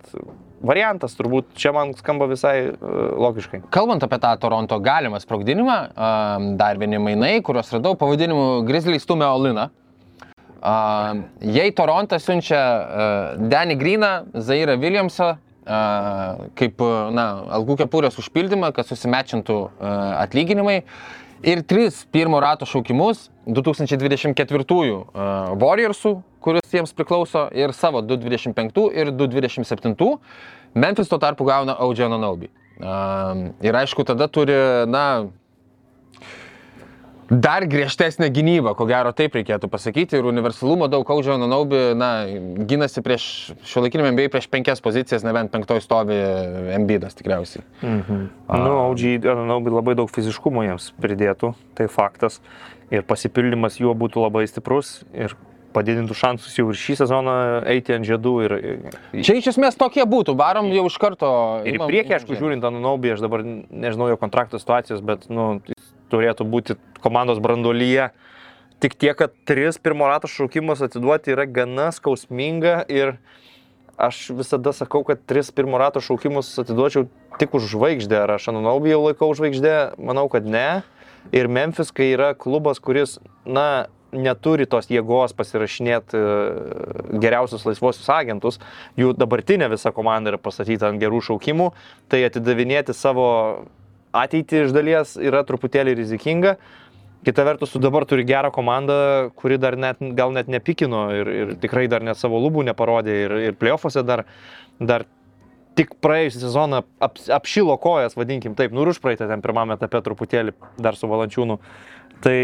variantas turbūt čia man skamba visai uh, logiškai. Kalbant apie tą Toronto galimą sprogdinimą, dar vieni mainai, kuriuos radau pavadinimu Grizzly stumia Oliną. Um, jei Torontas siunčia uh, Danny Greeną, Zairą Williamsą, uh, kaip, na, algų kepurės užpildymą, kad susimečintų atlyginimai. Ir tris pirmo rato šaukimus 2024 uh, Warriorsų, kuris jiems priklauso, ir savo 225 ir 227. Memphis tuo tarpu gauna Audžiano Naubi. Um, ir aišku, tada turi, na, dar griežtesnę gynybą, ko gero taip reikėtų pasakyti. Ir universalumo daug Audžiano Naubi, na, gynasi prieš šio laikinėme NBA prieš penkias pozicijas, nebent penktoji stovi MBdas tikriausiai. Mhm. Nu, Audžiai, manau, labai daug fiziškumo jiems pridėtų, tai faktas. Ir pasipildymas juo būtų labai stiprus ir padidintų šansus jau ir šį sezoną eiti ant žiedų. Ir, Čia iš esmės tokie būtų, varom jau iš karto. Ir į priekį, aišku, žiūrint Anunaubį, aš dabar nežinau jo kontrakto situacijos, bet, nu, turėtų būti komandos brandolyje. Tik tiek, kad tris pirmo rato šaukimus atiduoti yra gana skausminga ir aš visada sakau, kad tris pirmo rato šaukimus atiduočiau tik už žvaigždę. Ar aš Anunaubį jau laikau žvaigždę? Manau, kad ne. Ir Memphis, kai yra klubas, kuris, na, neturi tos jėgos pasirašinėti geriausius laisvosius agentus, jų dabartinė visa komanda yra pastatyta ant gerų šaukimų, tai atidavinėti savo ateitį iš dalies yra truputėlį rizikinga. Kita vertus, tu dabar turi gerą komandą, kuri dar net, gal net nepikino ir, ir tikrai dar net savo lubų neparodė ir, ir playoffuose dar, dar tik praėjusią sezoną ap, apšilo kojas, vadinkim taip, nu ir užpraeitą ten pirmame etape truputėlį dar su valančiūnu. Tai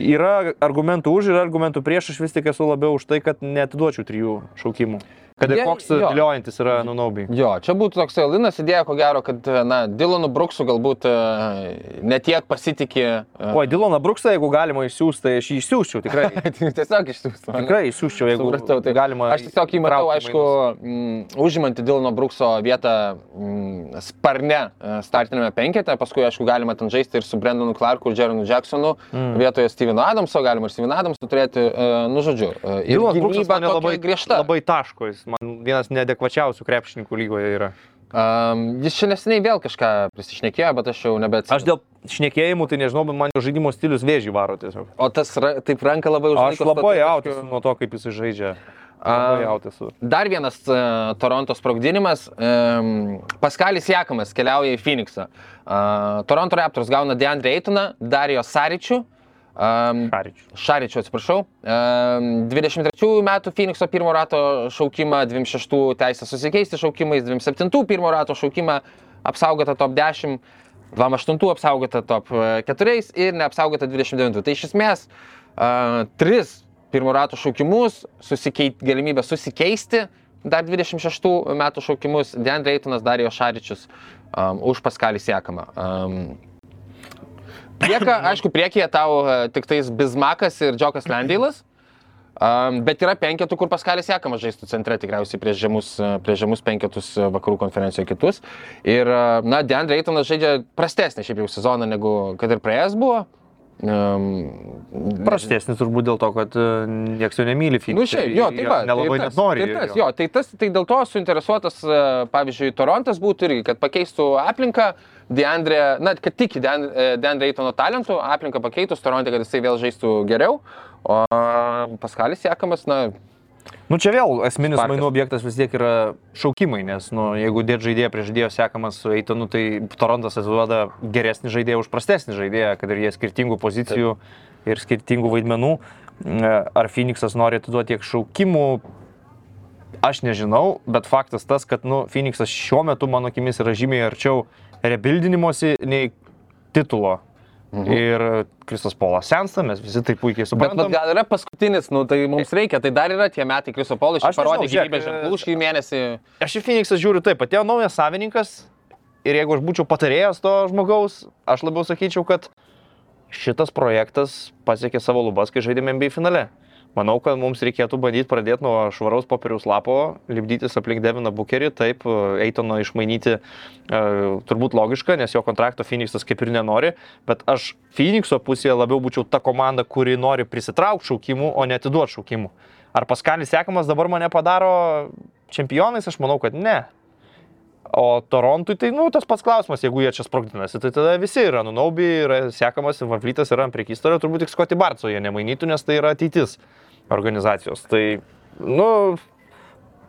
yra argumentų už ir argumentų prieš, aš vis tik esu labiau už tai, kad netiduočiau trijų šaukimų. Kad ir koks jo. viliojantis yra Nunaubi. Jo, čia būtų toks Linas idėja, ko gero, kad, na, Dilonu Bruksu galbūt e, netiek pasitikė. e, O Diloną Bruksą, jeigu galima išsiųsti, tai aš jį išsiųsčiau tikrai. Tiesiog išsiųstų. Tikrai išsiųsčiau, jeigu Supratau, tai galima. Aš tiesiog jį matau, aišku, mainus. mm, užimantį Dilano Brukso vietą mm, sparne e, startinėme penkete, paskui, aišku, galima ten žaisti ir su Brendonu Clarku ir Jeronu Jacksonu, mm. vietoje Steveno Adamso, galima ir Steven Adamsų turėti, nu, žodžiu. Ir Dilonas Bruksas tokia labai griežta. Labai taško, jis man vienas neadekvačiausių krepšininkų lygoje yra. Um, jis čia neseniai vėl kažką prisišnekėjo, bet aš jau nebeatsimenu. Aš dėl šnekėjimų, tai nežinau, bet man jo žaidimo stilius vėžį varo tiesiog. O tas ra, taip ranka labai Aš užlaiko. labai jautis nuo to, kaip jis žaidžia. Jautis. Dar vienas uh, Toronto sprogdinimas. Um, Paskalis Jakamas keliauja į Phoenixą. Uh, Toronto Raptors gauna Deandre Eitoną, Darijo Saričių. Um, Šaričius. Šaričių, atsiprašau. Um, 23 metų Phoenixo pirmo rato šaukimą, 26 teisę susikeisti šaukimais, 27 pirmo rato šaukimą apsaugota top 10, 28 apsaugota top 4 ir neapsaugota 29. Tai iš esmės uh, 3 pirmo rato šaukimus, susikeit, galimybę susikeisti, dar 26 metų šaukimus, Deandre Eitonas, Darijo Šaričius um, už Paskalį Siekamą. Um, Prieka, aišku, priekyje tau e, tik tais Bizmakas ir Džokas Landėlas. Um, bet yra penketų, kur Paskalis Jekamas žaistų centre tikriausiai prieš žemus, e, prieš žemus penketus e, vakarų konferencijoje kitus. Ir, na, Deandre Eitonas žaidžia prastesnį šiaip jau sezoną, negu kad ir praėjęs buvo. Um, Prastesnis turbūt dėl to, kad e, nieks jo nemyli Nu, Phoenix. šiaip, jo, taip pat. Nelabai tai net tas, nori. Tai, tas, jo. jo, tai, tas, tai dėl to suinteresuotas, e, pavyzdžiui, Torontas būtų irgi, kad pakeistų aplinką, Deandre, na, kad tik Deandre, Deandre Eitono talentų, aplinką pakeitus Toronte, kad jisai vėl žaistų geriau. O Paskalis Jekamas, na, Nu čia vėl esminis Sparkas. mainų objektas vis tiek yra šaukimai, nes nu, jeigu dėt žaidėją prie žaidėjo sekamas su Eitonu, tai Torontas atiduoda geresnį žaidėją už prastesnį žaidėją, kad ir jie skirtingų pozicijų ir skirtingų vaidmenų. E, Ar Phoenixas nori atiduoti tiek šaukimų, aš nežinau, bet faktas tas, kad nu, Phoenixas šiuo metu mano akimis yra žymiai arčiau rebildinimosi nei titulo. Mhm. Ir Kristos Polas sensta, mes visi tai puikiai bet suprantam. vat gal yra paskutinis, nu, tai mums reikia, tai dar yra tie metai Kriso Paulo, Aš parodė gyvybės e, ženklų šį mėnesį. Aš į Phoenixą žiūriu taip, atėjo naujas savininkas ir jeigu aš būčiau patarėjęs to žmogaus, aš labiau sakyčiau, kad šitas projektas pasiekė savo lubas, kai žaidėme NBA finale. Manau, kad mums reikėtų bandyti pradėti nuo švaraus popieriaus lapo, lipdytis aplink Deviną Bukerį, taip, Eitono išmainyti e, turbūt logiška, nes jo kontrakto Phoenixas kaip ir nenori, bet aš Phoenixo pusėje labiau būčiau ta komanda, kuri nori prisitraukti šaukimų, o ne atiduoti šaukimų. Ar Paskalis Sekamas dabar mane padaro čempionais, aš manau, kad ne. O Torontui tai, nu, tas pats klausimas, jeigu jie čia sprogdinasi, tai tada visi yra, nu, Naubi yra sekamas, Vavlytas yra ant priekystorio, turbūt tik Skoti Barco jie nemainytų, nes tai yra ateitis organizacijos. Tai, nu,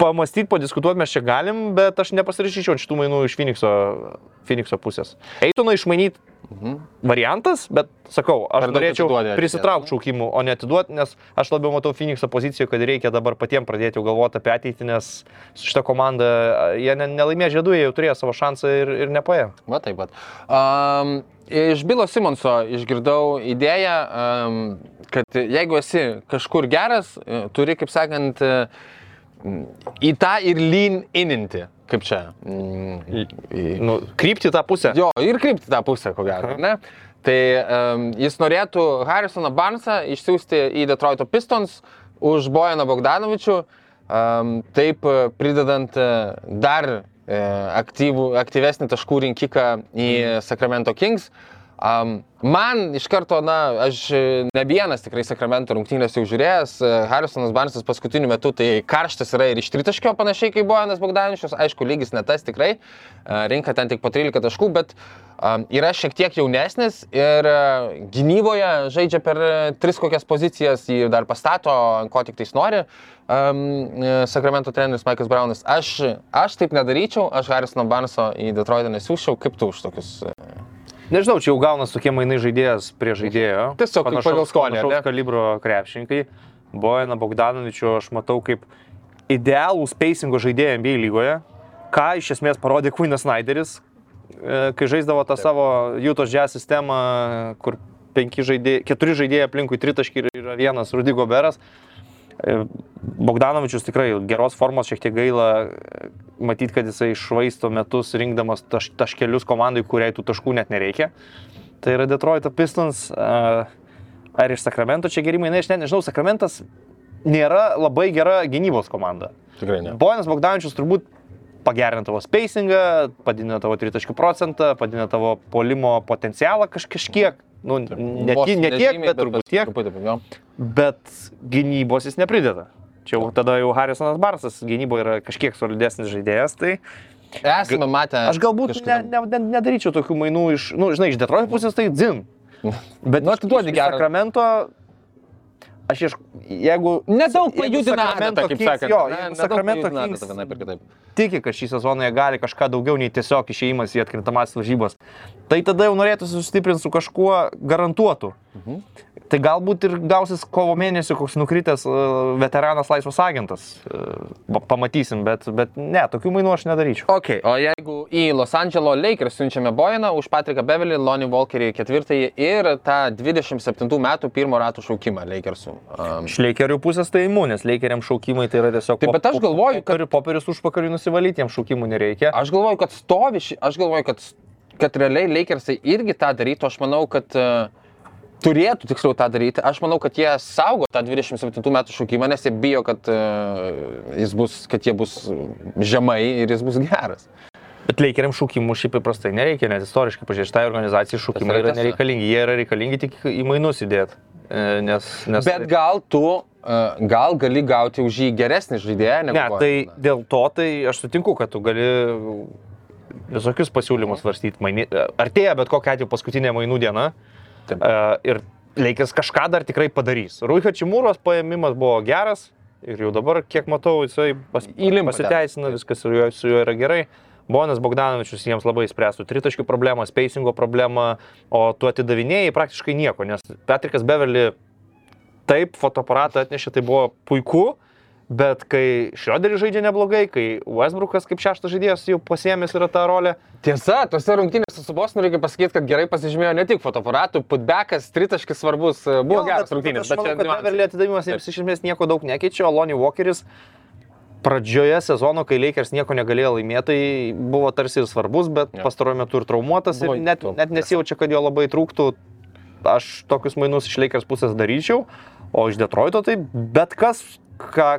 pamastyti, padiskutuoti mes čia galim, bet aš nepasirašyčiau šitų mainų iš Phoenixo, Phoenixo pusės. Eitoną išmainyti variantas, bet sakau, aš daug norėčiau prisitraukti šaukimų, o ne atiduoti, nes aš labiau matau Phoenixo poziciją, kad reikia dabar patiems pradėti galvoti apie ateitį, nes su šita komanda jie ne, nelaimė žiedų, jie jau turėjo savo šansą ir, ir nepaėjo. Va taip pat. Um, iš Bilo Simonso išgirdau idėją, um, kad jeigu esi kažkur geras, e, turi, kaip sakant, m, į tą ir lean ininti. Kaip čia? Mm, Nu, krypti tą pusę. Jo, ir krypti tą pusę, ko gero, ne? Tai um, jis norėtų Harrisoną Barnesą išsiųsti į Detroito Pistons už Bojaną Bogdanovičių, um, taip e, pridedant e, dar e, aktyvų, aktyvesnį taškų rinkiką į Sacramento Kings. Um, man iš karto, na, aš e, ne vienas tikrai Sakramento rungtynės jau žiūrėjęs, e, Harrisonas Barnesas paskutiniu metu tai karštas yra ir iš tritaškio panašiai kaip Bojanas Bogdaničius, aišku, lygis ne tas tikrai, e, rinka ten tik po 13 taškų, bet um, yra šiek tiek jaunesnis ir uh, gynyboje žaidžia per tris kokias pozicijas, jį dar pastato, ko tik tais nori. Um, Sakramento treneris Maikas Braunas. Aš, aš taip nedaryčiau, aš Harrisono Barneso į Detroitą nesiūščiau, kaip tu už tokius. e, Nežinau, čia jau gaunas tokie mainai žaidėjas prie žaidėjo. Tiesiog kaip pagal skonį? Panašaus kalibro krepšininkai. Bojana Bogdanovičiu aš matau kaip idealų spacingo žaidėją NBA lygoje, ką iš esmės parodė Queenas Snyderis, e, kai žaisdavo tą savo Jutos Jazz sistemą, kur penki žaidėjai, keturi žaidėjai aplinkui tritaškį ir yra vienas Rudy Goberas. E, Bogdanovičius tikrai geros formos, šiek tiek gaila matyti, kad jisai išvaisto metus rinkdamas taš, taškelius komandai, kuriai tų taškų net nereikia. Tai yra Detroit Pistons. Ar iš Sakramento čia gerimai, na, aš net nežinau, Sakramentas nėra labai gera gynybos komanda. Tikrai ne. Bojanas Bogdanovičius turbūt pagerina tavo spacingą, padidina tavo tritaškių procentą, padidina tavo polimo potencialą kaž, kažkiek. Nu, ne, ne tiek, nežymiai, bet turbūt tiek. Truputį. Bet gynybos jis neprideda. Čia jau tada jau Harrisonas Barsas gynyboje yra kažkiek solidesnis žaidėjas, tai Esame matę. aš galbūt ne, kažkada- ne, ne, nedaryčiau tokių mainų iš, na, nu, žinai, iš Detroit pusės tai dzin. Bet Nu, atiduodi gerą. Sakramento, aš iš, jeigu... Nedaug pajudina kaip sakant. Jo, ne, pajudina Kings vienaip ir kitaip. tiki, kad šį sezoną jie gali kažką daugiau nei tiesiog išėjimas į atkrintamasis varžybas, tai tada jau norėtų sustiprinti su kažkuo garantuotu. Mhm. Tai galbūt ir gausis kovo mėnesį koks nukritęs e, veteranas laisvas agentas. E, pa- Pamatysim, bet, bet ne, tokių mainų aš nedaryčiau. Ok, o jeigu į Los Angeles Lakers siunčiame Bojaną už Patriką Bevelį, Lonnie Walkerį ketvirtąjį ir tą 27 metų pirmo ratų šaukimą Lakersų. Um, Iš leikerių pusės tai imu, nes leikeriam šaukimai tai yra tiesiog... Taip, bet aš galvoju, kad-. Popierius už pakarį nusivalyti, jiems šaukimų nereikia. aš galvoju, kad stovi, aš galvoju, kad, kad realiai Lakersai irgi tą darytų, aš manau, kad uh, turėtų tiksliau tą daryti. Aš manau, kad jie saugo tą 27 metų šaukimą, nes jie bijo, kad, uh, jis bus, kad jie bus žemai ir jis bus geras. Bet leikeriam šaukimų šiaip įprastai nereikia, nes istoriškai pažiūrėjau, šitai organizacijai šaukimai Tas yra yra nereikalingi. Jie yra reikalingi tik į mainus įdėti. Nes, nes... Bet gal tu, gal gali gauti už jį geresnį žaidėją negu Ne, Bojanas. tai dėl to tai aš sutinku, kad tu gali visokius pasiūlymus svarstyti. Maini... Artėja bet kokia atveju paskutinė mainų diena. Taip. Uh, ir Leikės kažką dar tikrai padarys. Rūicho Čimūros paėmimas buvo geras ir jau dabar, kiek matau, jisai pas... Įlimpa ten. pasiteisina, viskas su juo, su juo yra gerai. Bonas Bogdanovičius jiems labai spręstų tritaškių problemą, spacingo problemą, o tu atidavinėjai praktiškai nieko, nes Patrikas Beverly taip fotoaparatą atnešė, tai buvo puiku, bet kai Šrioderis žaidžia neblogai, kai Westbrookas kaip šeštas žaidėjas jau pasiemęs yra tą rolę, Tiesa, tose rungtynėse su Bosnu reikia pasakyti, kad gerai pasižymėjo ne tik fotoaparatų, putbekas, tritaškis svarbus, e, buvo Jo, geras bet- rungtynės, bet bet aš čia. Beverly atidavimas jiems iš esmės nieko daug nekeičia, o Lonnie Walkeris pradžioje sezono, kai Lakers nieko negalėjo laimėti, tai buvo tarsi ir svarbus, bet Jo. pastaruoju metu ir traumuotas Buvo ir net, net nesijaučia, kad jo labai trūktų. Aš tokius mainus iš Lakers pusės daryčiau, o iš Detroito tai bet kas, ką,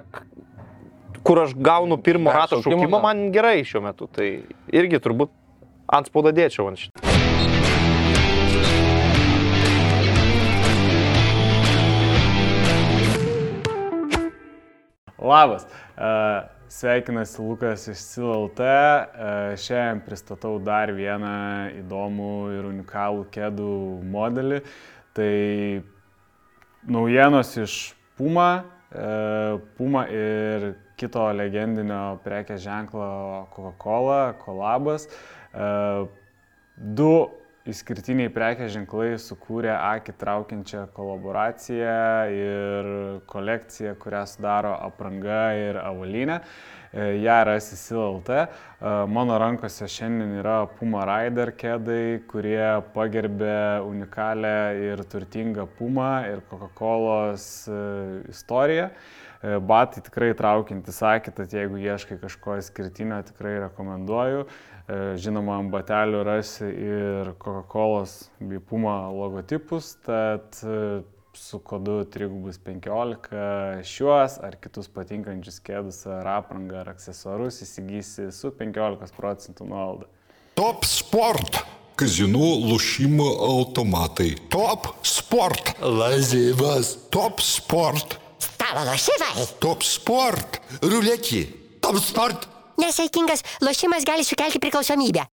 kur aš gaunu pirmo rato šaukimą, man gerai šiuo metu. Tai irgi turbūt ant spaudą dėčiau ant šitą. Labas. E, Sveikinasi Lukas iš CLT. E, Šiandien pristatau dar vieną įdomų ir unikalų kėdų modelį. Tai naujienos iš Puma, Puma ir kito legendinio prekės ženklo Coca-Cola, kolabas. E, Du išskirtiniai prekės ženklai sukūrė akį traukiančią kolaboraciją ir kolekciją, kurią sudaro apranga ir avalinė. E, Ja rasi SLT. E, Mano rankose šiandien yra Puma Rider kėdai, kurie pagerbė unikalią ir turtingą Puma ir Coca-Cola istoriją. E, Batai tikrai traukiantis akį, tad jeigu ieškai kažko išskirtinio, tikrai rekomenduoju. Žinoma, ant batelių rasi ir Coca-Cola bei Puma logotipus, tad su kodu 315 šiuos ar kitus patinkančius kėdus ar aprangą ar aksesuarus įsigysi su 15 procentų nuolaida. Top sport. Kazino lošimo automatai. Top sport. Lazivas. Top sport. Stalo lošimai. Top sport. Ruletį. Top sport. Nesaikingas lošimas gali sukelti priklausomybę.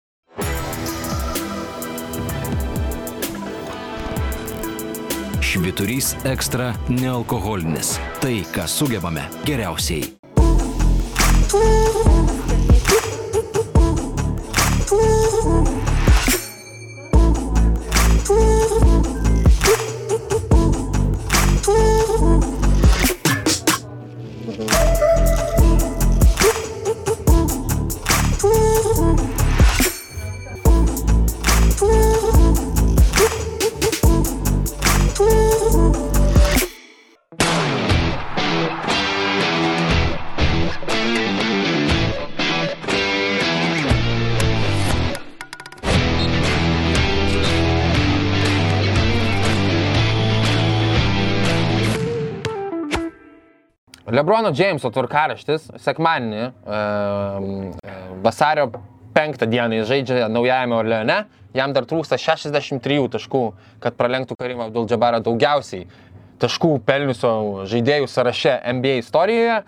Šviturys ekstra nealkoholinis. Tai, ką sugebame geriausiai. Lebrono Jameso tvarkaraštis sekmadienį, e, vasario 5 dieną jis žaidžia naujajame Orleane, jam dar trūksta 63 taškų, kad pralenktų Karimą Abdul-Jabarą daugiausiai taškų pelniusio žaidėjų sąraše NBA istorijoje.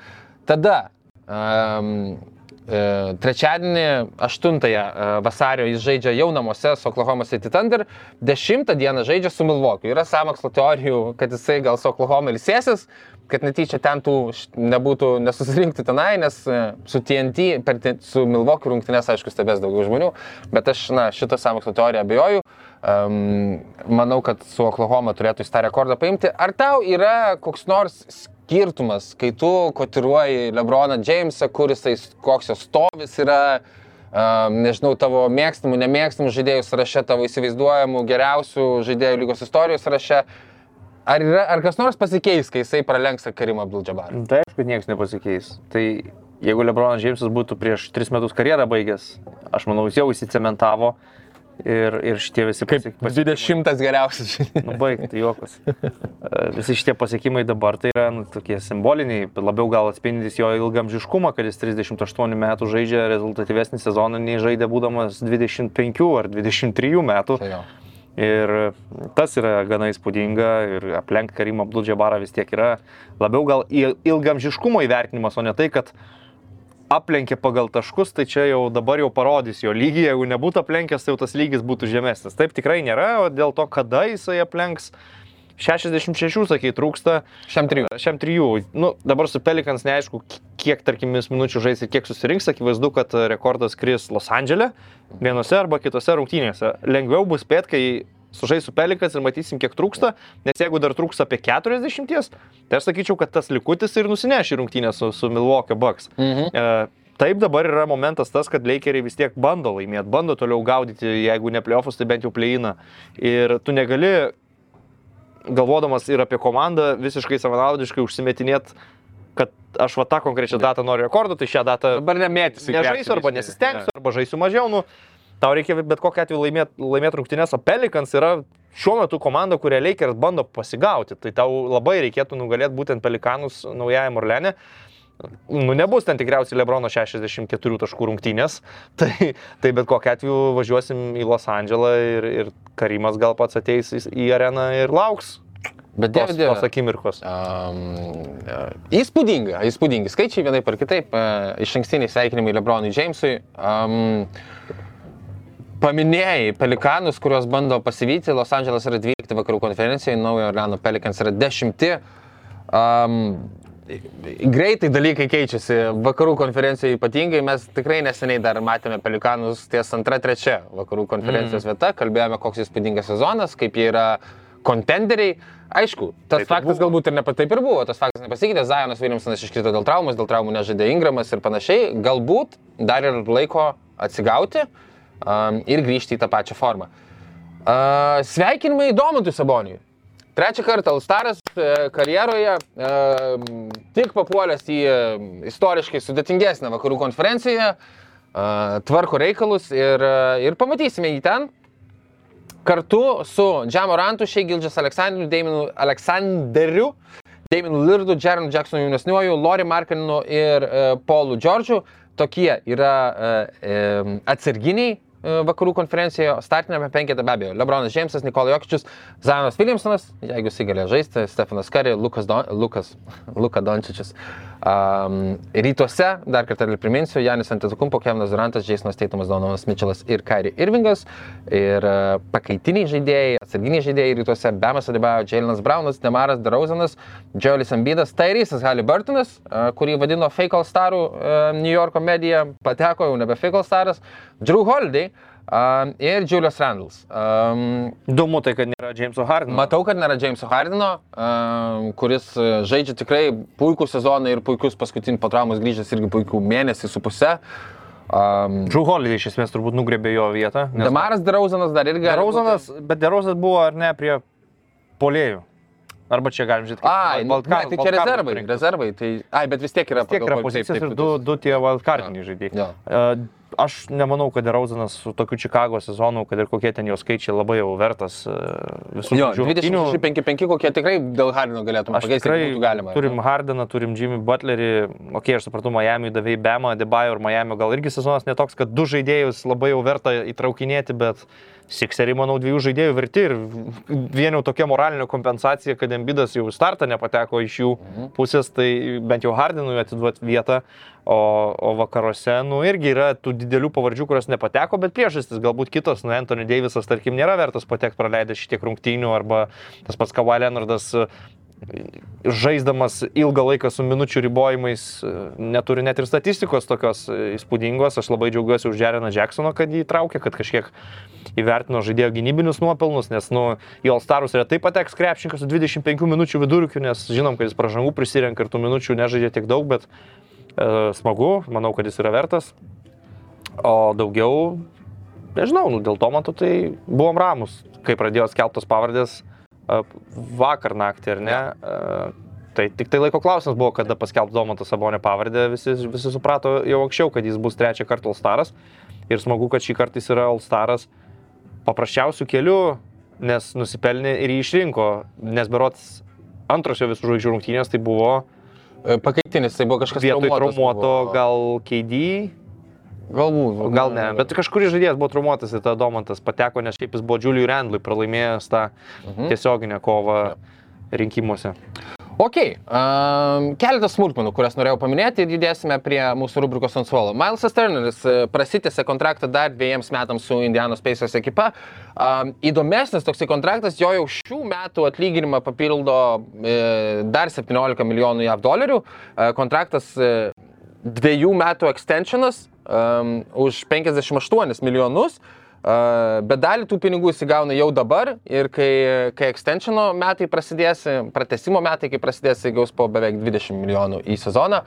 Tada um, trečiadienį 8 e, vasario jis žaidžia jau namuose su Oklahoma City Thunder, 10 dieną žaidžia su Milwaukee. Yra samokslo teorijų, kad jisai gal su Oklahoma ilsėsis, kad netyčia ten tų nebūtų nesusirinkti tenai, nes e, su TNT, per, su Milwaukee rungtynės, aišku, stebės daugiau žmonių, bet aš, na, šitą samokslo teoriją abejoju. Um, manau, kad su Oklahoma turėtų jis tą rekordą paimti. Ar tau yra koks nors skirtumas, kai tu kotiruoji Lebroną Jamesą, kuris tai, koks jo stovis yra, um, nežinau, tavo mėgstamų, nemėgstamų žaidėjų sąraše, tavo įsivaizduojamų geriausių žaidėjų lygos istorijos sąraše. Ar, yra, ar kas nors pasikeis, kai jisai pralenks Karimą Abdul-Jabarą? Tai aišku, niekas nepasikeis. Tai jeigu Lebronas Džeimsas būtų prieš 3 metus karjerą baigęs, aš manau, jis jau įsicementavo ir, ir šitie visi pasiek- pasiekimai- 20 geriausias. Nu, baigti, juokas. E, Visi šitie pasiekimai dabar tai yra nu, tokie simboliniai, labiau gal atspindys jo ilgamžiškumą, kad jis 38 metų žaidžia rezultatyvesnį sezoną nei žaidė būdamas 25 ar 23 metų. Tai jo. Ir tas yra gana įspūdinga ir aplenk Karimą Abdul-Jabarą vis tiek yra labiau gal il- ilgamžiškumo įvertinimas, o ne tai, kad aplenkė pagal taškus, tai čia jau dabar jau parodys jo lygį, jeigu nebūtų aplenkęs, tai jau tas lygis būtų žemesnis. Taip tikrai nėra, o dėl to, kada jisai aplenks, 66, sakai, trūksta. Šiam trijų. Šiam trijų. Nu, dabar su Pelikans neaišku, kiek, tarkim, jis minučių žais ir kiek susirinks. Akivaizdu, kad rekordas kris Los Andželė vienose arba kitose rungtynėse. Lengviau bus spėt, kai sužais su Pelikans ir matysim, kiek trūksta. Nes jeigu dar trūksta apie 40, tai aš sakyčiau, kad tas likutis ir nusineš į rungtynę su, su Milwaukee Bucks. Mhm. E, Taip dabar yra momentas tas, kad Lakeriai vis tiek bando laimėti, bando toliau gaudyti, jeigu ne playoffus, tai bent jau pleiną. Ir tu negali, galvodamas ir apie komandą, visiškai savanaudiškai užsimetinėti, kad aš va tą konkrečią datą noriu rekordą, tai šią datą Dabar nemėtysi. nežaisiu arba nesistengsiu, arba žaisiu mažiau. Nu, tau reikia bet kokiu atveju laimėti laimėt rungtynės, o Pelikans yra šiuo metu komanda, kurią Lakers bando pasigauti. Tai tau labai reikėtų nugalėti būtent Pelikanus naujajam Orlenė. Nu, nebus ten tikriausiai Lebrono 64 taškų rungtynės, tai, tai bet kokiu atveju važiuosim į Los Andželą ir, ir Karimas gal pats ateis į- areną ir lauks Bet Dieve, tos akimirkos. Um, įspūdinga, įspūdingi skaičiai vienai par kitaip. Uh, iš ankstiniai sveikinimai Lebronui Jamesui. Um, paminėjai Pelikanus, kuriuos bando pasivyti. Los Andželas yra 12 vakarų konferencijoje, Naujo Orleano Pelikans yra 10. Um, greitai dalykai keičiasi. Vakarų konferencijoje ypatingai mes tikrai neseniai dar matėme Pelikanus ties antra, trečia vakarų konferencijos mm. vieta. Kalbėjome, koks įspūdingas sezonas, kaip jie yra kontenderiai. Aišku, tas Taip faktas galbūt ir nepa, taip ir buvo, tas faktas nepasikeitė, Zajonas Williamsonas iškrito dėl traumos, dėl traumų nežaidė Ingramas ir panašiai, galbūt dar ir laiko atsigauti um, ir grįžti į tą pačią formą. Uh, sveikinimai Domantui Saboniui. Trečią kartą Alstaras uh, karjeroje uh, tik papuolęs į uh, istoriškai sudėtingesnę vakarų konferenciją, tvarko reikalus ir, ir pamatysime jį ten. Kartu su Džamo Rantu, Šeigildžias Aleksandriu, Daminu Aleksandriu, Daminu Lirdu, Jeronu Jacksonu jaunesniuoju, Lori Markaninu ir e, Paulu Džordžu. Tokie yra e, e, atsarginiai e, vakarų konferencijoje, startinėme penketą be abejo. Lebronas Džeimsas, Nikola Jokičius, Zanas Williamsonas, jeigu jis galėjo žaisti, Stefanas Kari, Lukas, Don, Lukas Luka Dončičius. Um, rytuose, dar kartą ir priminsiu, Janis Antetokumpo, Kevinas Durantas, Jasonas Teitumas, Dononas Mitčelas ir Kairi Irvingas. Ir uh, pakaitiniai žaidėjai, atsarginiai žaidėjai rytuose, Bemas Adibajo, Jalinas Braunas, Demaras Darauzanas, Džiolis Ambidas, Tairysas Haliburtonas, uh, kurį vadino Fake All Starų uh, New Yorko medija, pateko jau nebe Fake All Staras, Drew Holiday. Um, ir Julius Randalls. Um, Įdomu tai, kad nėra Jameso Hardino. Matau, kad nėra Jameso Hardino, um, kuris e, žaidžia tikrai puikų sezoną ir puikius paskutinį po traumos grįžęs irgi puikų mėnesį su pusę. Um, Drew Holiday iš esmės turbūt nugrebė jo vietą. nes- Demaras Darauzanas dar irgi. Derauzanas, bet Derauzas buvo ar ne prie polėjų. Arba čia galim žiūrėti. Ai, ne, tai čia rezervai, rezervai. Tai, ai, bet vis tiek yra Tiek yra pozicijos taip, taip, ir du, taip. du tie wildcardiniai žaidėjai. Jo. Aš nemanau, kad Derauzanas su tokiu Čikago sezonu, kad ir kokie ten jo skaičiai, labai jau vertas e, visų Jo, žvaigždžių rungtynių. 26-5 kokie tikrai dėl Hardino galėtume pakeisti, galima. turim Hardiną, turim Jimmy Butlerį, ok, aš supratau, Miami davėjai Bemą, Debajo ir Miami gal irgi sezonas netoks, kad du žaidėjus labai jau verta įtraukinėti, bet Sikseriai, manau, dviejų žaidėjų verti ir vien jau tokia moralinė kompensacija, kad Embidas jau startą nepateko iš jų pusės, tai bent jau Hardinui atiduoti vietą, o, o vakaruose, nu, irgi yra tų didelių pavardžių, kurios nepateko, bet priežastis galbūt kitos, nu, Anthony Davisas, tarkim, nėra vertas patekti praleidęs šitiek rungtynių, arba tas pats Kawhi Leonardas žaisdamas ilgą laiką su minučių ribojimais, e, neturi net ir statistikos tokios e, įspūdingos. Aš labai džiaugiuosi už Jereną Jacksoną, kad jį traukė, kad kažkiek įvertino žaidėjo gynybinius nuopelnus, nes nu, į Alstarus retai pateks krepšininkas su 25 minučių vidurkiu, nes žinom, kad jis pražangų prisirenka ir tų minučių nežaidžia tiek daug, bet e, smagu, manau, kad jis yra vertas. O daugiau, nežinau, nu, dėl to matau, tai buvom ramus, kai pradėjo skelbtos pavardės vakar naktį, ar ne? E, Tai tik tai laiko klausimas buvo, kada paskelbs Domantas Sabonio pavardę, visi, visi suprato jau anksčiau, kad jis bus trečią kartą Alstaras. Ir smagu, kad šį kartą jis yra Alstaras paprasčiausių kelių, nes nusipelnė ir jį išrinko. Nes berots antros jo visų žvaigždžių rungtynės tai buvo Pakaitinis, tai buvo kažkas vietoj traumuoto buvo. gal KD, Galbūt. gal ne, bet kažkuris žaidėjas buvo traumuotas ir tada Domantas pateko, nes šiaip jis buvo Juliui Randlui pralaimėjęs tą Mhm. tiesioginę kovą rinkimuose. Ok, um, keletas smulkmenų, kurias norėjau paminėti ir judėsime prie mūsų rubrikos ant suolo. Milesas Turneris e, prasitėsi kontraktą dar dviejiems metams su Indianos Pacers ekipa. Um, įdomesnis toksai kontraktas, jo jau šių metų atlyginimą papildo e, dar 17 milijonų JAV dolerių. E, kontraktas e, dviejų metų extensionas um, už 58 milijonus. Uh, bet dalį tų pinigų įsigauna jau dabar ir kai, kai extensiono metai prasidės, pratesimo metai, kai prasidės, jis gaus po beveik 20 milijonų į sezoną.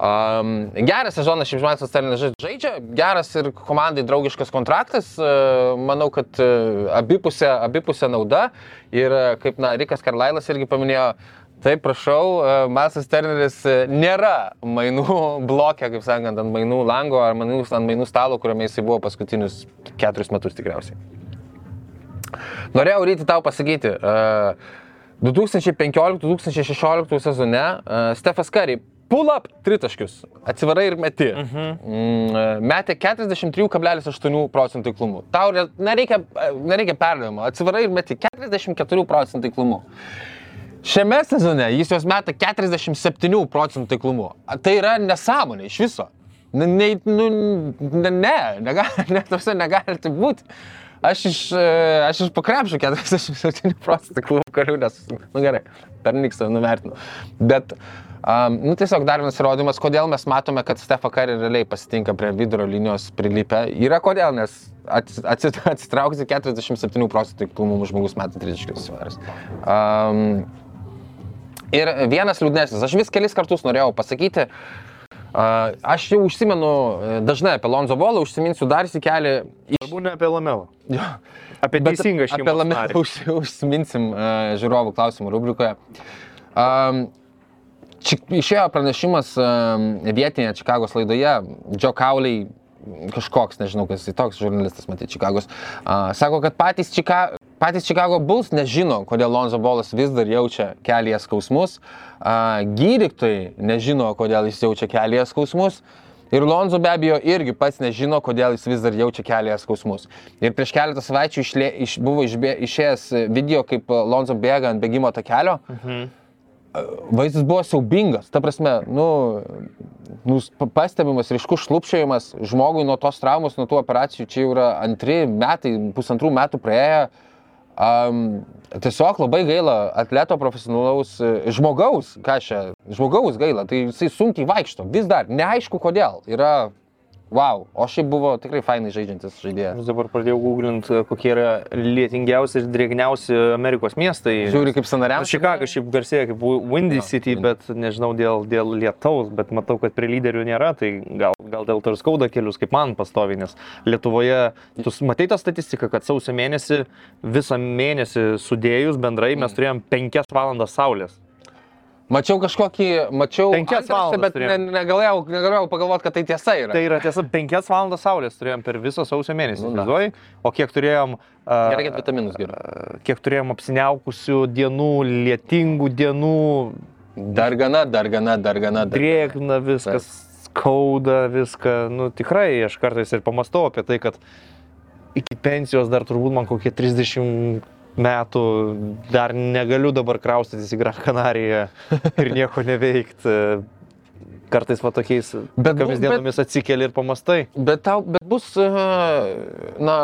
Um, geras sezonas, šiaip žmonės Stalinas žaidžia, geras ir komandai draugiškas kontraktas, uh, manau, kad uh, abipusė, abipusė nauda ir uh, kaip na, Rikas Karlailas irgi paminėjo, Taip, prašau, Masas Turneris e, nėra mainų blokė, kaip sakant, ant mainų lango ar mainų, ant mainų stalo, kuriame jisai buvo paskutinius keturis metus tikriausiai. Norėjau ryti tau pasakyti, e, 2015-2016 sezone e, Stefas Kari pull-up tritaškius, atsivarai ir meti. Mhm. Mm, metė 43,8 procentų įklumų. Tau re- nereikia, nereikia perdavimo, atsivarai ir meti 44 procentų įklumų. Šiame sezone jis jos meta 47 procentų taiklumu. Tai yra nesąmonė iš viso. Ne, ne, nu, ne, ne, negali, ne, tose negali tai būti. Aš iš, e, aš iš pakrepšių 47 procentų klubų karių, nes, nu gerai, per niksą nuvertinu. Bet, um, nu tiesiog dar vienas įrodymas, kodėl mes matome, kad Stefa Kari realiai pasitinka prie vidurio linijos prilipę. Yra kodėl, nes ats- atsit- atsitrauksi 47 procentų klubų žmogus meta 30 svaras. Um, Ir vienas liūdnesnis, aš vis kelis kartus norėjau pasakyti, aš jau užsimenu e, dažnai apie Lonzo Bolą, užsiminsiu dar įsikelį. Svarbu ne apie Lamelą. Apie teisingą šį Apie Lamelą už, užsiminsim uh, žiūrovų klausimų rubrikoje. Um, išėjo pranešimas vietinėje Čikagos laidoje, Džo Kauliai kažkoks, nežinau, kas jis toks žurnalistas, matyti, Čikagos, uh, sako, kad patys, Čika, patys Čikago Bulls nežino, kodėl Lonzo Bolas vis dar jaučia kelyje skausmus, uh, gydytojai nežino, kodėl jis jaučia kelyje skausmus Ir Lonzo be abejo irgi pats nežino, kodėl jis vis dar jaučia kelią skausmus. Ir prieš keletą savaičių išlė, iš, buvo išbė, išėjęs video, kaip Lonzo bėga ant bėgimo takelio. Mhm. Vaizdas buvo siaubingas, ta prasme, nu, nu, pastebimas ryškus šlupšėjimas žmogui nuo tos traumos, nuo tų operacijų, čia jau yra antri metai, pusantrų metų praėję. Um, tiesiog labai gaila atleto profesionalaus e, žmogaus, ką čia, žmogaus gaila, tai jisai sunkiai vaikšto, vis dar, neaišku kodėl, yra Wow, o šiaip buvo tikrai fainai žaidžiantis žaidėjas. Aš dabar pradėjau googlinti, kokie yra lietingiausi ir drėgniausi Amerikos miestai. Žiūri kaip sanariausias. Čikaga šiaip garsėja kaip Windy no, City, windy. bet nežinau dėl, dėl lietaus, bet matau, kad prie lyderių nėra, tai gal, gal dėl to ir skauda kelius, kaip man pastovi, nes Lietuvoje, tu matai tą statistiką, kad sausio mėnesį, visą mėnesį sudėjus bendrai mes turėjom 5 valandas saulės. Mačiau kažkokį, mačiau penkias valandas, bet ne, negalėjau, negalėjau pagalvoti, kad tai tiesa yra. Tai yra tiesa, penkias valandas saulės turėjom per visą sausio mėnesį, nu, o kiek turėjom... Uh, Gerai, kad vitaminus gerai. Uh, kiek turėjom apsiniaukusių dienų, lietingų dienų. Dar gana, dar gana, dar gana. Drėgna viskas, skauda viską. Nu tikrai, aš kartais ir pamastau apie tai, kad iki pensijos dar turbūt man kokie 30 metų dar negaliu dabar kraustytis į Gran Canariją ir nieko neveikti. Kartais va tokiais, bet tokiamis dienomis atsikeli ir pamastai. Bet, tau, bet bus, na,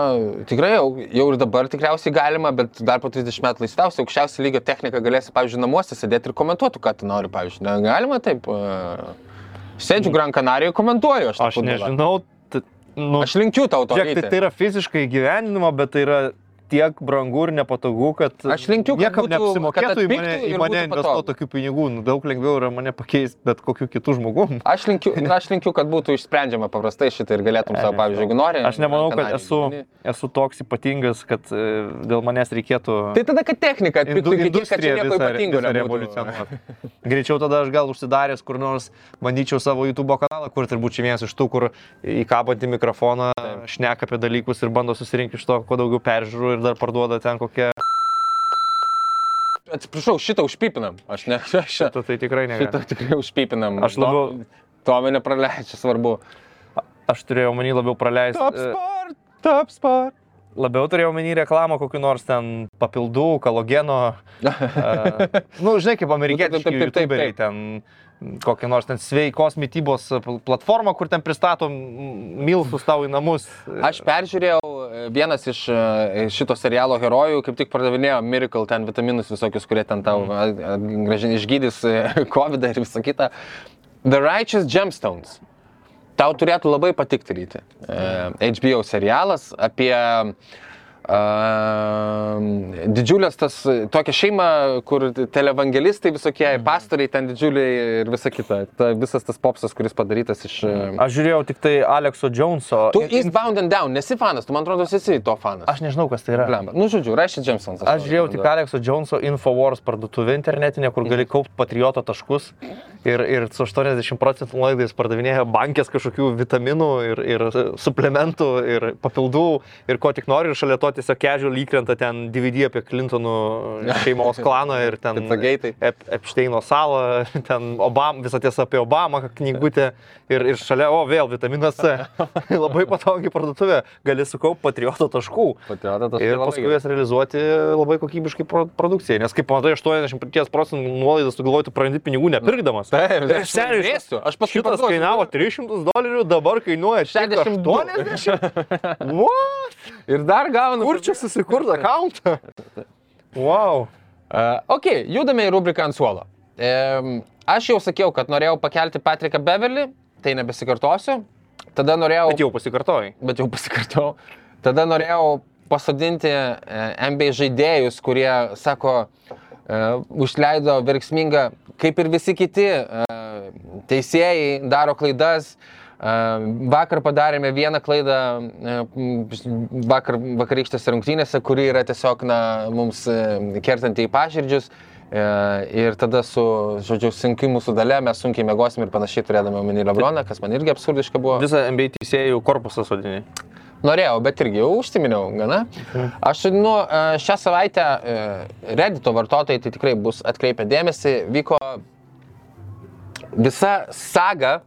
tikrai jau, jau ir dabar tikriausiai galima, bet dar po 30 metų laisviausia, aukščiausio lygio technika galėsi, pavyzdžiui, namuose sėdėti ir komentuoti, ką tu nori, pavyzdžiui. Negalima taip. Sėdžiu Gran Canarijoje, komentuoju. Aš, aš nežinau. Nu, aš linkiu tau to. Žiūrėk, tai, tai yra fiziškai gyvenimo, bet tai yra tiek brangu ir nepatogu, kad aš linkiu, kad niekam neapsimokėtų į mane, į mane investuoti tokių pinigų. Nu, daug lengviau yra mane pakeisti bet kokiu kitų žmogum. Aš linkiu, aš linkiu, kad būtų išsprendžiama paprastai šitą ir galėtum savo, pavyzdžiui, jeigu nori. Aš nemanau, kad esu, esu toks ypatingas, kad e, dėl manęs reikėtų... Tai tada, kad technika iki tiek, kad čia nieko ypatingo revoliucionuoti. Greičiau tada aš gal užsidaręs kur nors, bandyčiau savo YouTube kanalą, kur turbūt čia vienas iš tų, kur įkabantį mikrofoną, šneka apie dalykus ir bando susirinkti iš to, kuo daugiau peržiūrų ir dar parduoda ten kokią... Atsiprašau, šitą užpipinam. Aš ne. Šitą, šitą tai tikrai ne. Šitą tikrai užpipinam. Aš labiau... To mane praleidžia, svarbu. Aš turėjau manį labiau praleisti. Top sport, top sport. Labiau turėjau menį reklamą kokį nors ten papildų, kalogeno. uh, nu, žinai, kaip amerikiečiai. Taip, taip, taip, taip. Ten kokią nors ten sveikos mytybos platformą, kur ten pristatom milsus tau į namus. Aš peržiūrėjau e, vienas iš e, šito serialo herojų, kaip tik pardavinėjo Miracle ten vitaminus visokius, kurie ten tau mm. gražiai išgydys e, COVID ir visą kitą. The Righteous Gemstones. Tau turėtų labai patikti ryti. HBO serialas apie uh, Uh, didžiulės tas, tokia šeima, kur televangelistai visokie, mhm. pastoriai ten didžiuliai ir visa kita. Ta, visas tas popsas, kuris padarytas iš... Mhm. Aš žiūrėjau tik tai Alekso Joneso. Tu Eastbound and Down, nesi fanas, tu man atrodo esi to fanas. Aš nežinau, kas tai yra. Blemba. Nu, žodžiu, Rashid Jameson. Aš, žiūrėjau tik Alekso Joneso Infowars parduotuvę internetinę, kur gali kaupti patrioto taškus ir, ir su 80 procentų laidais pardavinėja bankės kažkokių vitaminų ir, ir suplementų ir papildų ir ko tik nori ir šalia to tiesiog casual įkrenta ten DVD apie Clintonų šeimos klaną ir ten Ep, Epsteino salą, ten Obama, visą tiesą apie Obamą knygutę ir, ir šalia, o vėl vitaminas C. labai patogiai parduotuvė, gali sukaupti patrioto taškų. Patrioto taškų. Ir paskui jas realizuoti labai kokybiškai produkcijai. Nes kaip matai, 80 procentų nuolaidas tu galvoji, tu prarandi pinigų nepirkdamas. Taip, aš seniai. Aš paskui šitas kainavo 300 dolerių, dabar kainuoja 60. What? Ir dar gaunu. Kur čia susikurti akantą? Wow. Uh, ok, judame į rubriką ant suolo. Um, aš jau sakiau, kad norėjau pakelti Patriką Beverly, tai nebesikartosiu. Tada norėjau... Bet jau pasikartojai. Bet jau pasikartojau. Tada norėjau pasodinti e, NBA žaidėjus, kurie, sako, uh, užleido verksmingą, kaip ir visi kiti uh, teisėjai, daro klaidas, uh, Vakar padarėme vieną klaidą vakar, vakarykštėse rungtynėse, kuri yra tiesiog na, mums kertanti į paširdžius. Ir tada su, žodžiu, sunkiai mūsų dalė mes sunkiai mėgosim ir panašiai turėdami omeny Lebroną, kas man irgi absurdiška buvo. Visą NBA teisėjų korpusą sodinį. Norėjau, bet irgi jau užsiminiau gana. Aš nu, šią savaitę Reddito vartotojai tai tikrai bus atkreipę dėmesį, vyko visa saga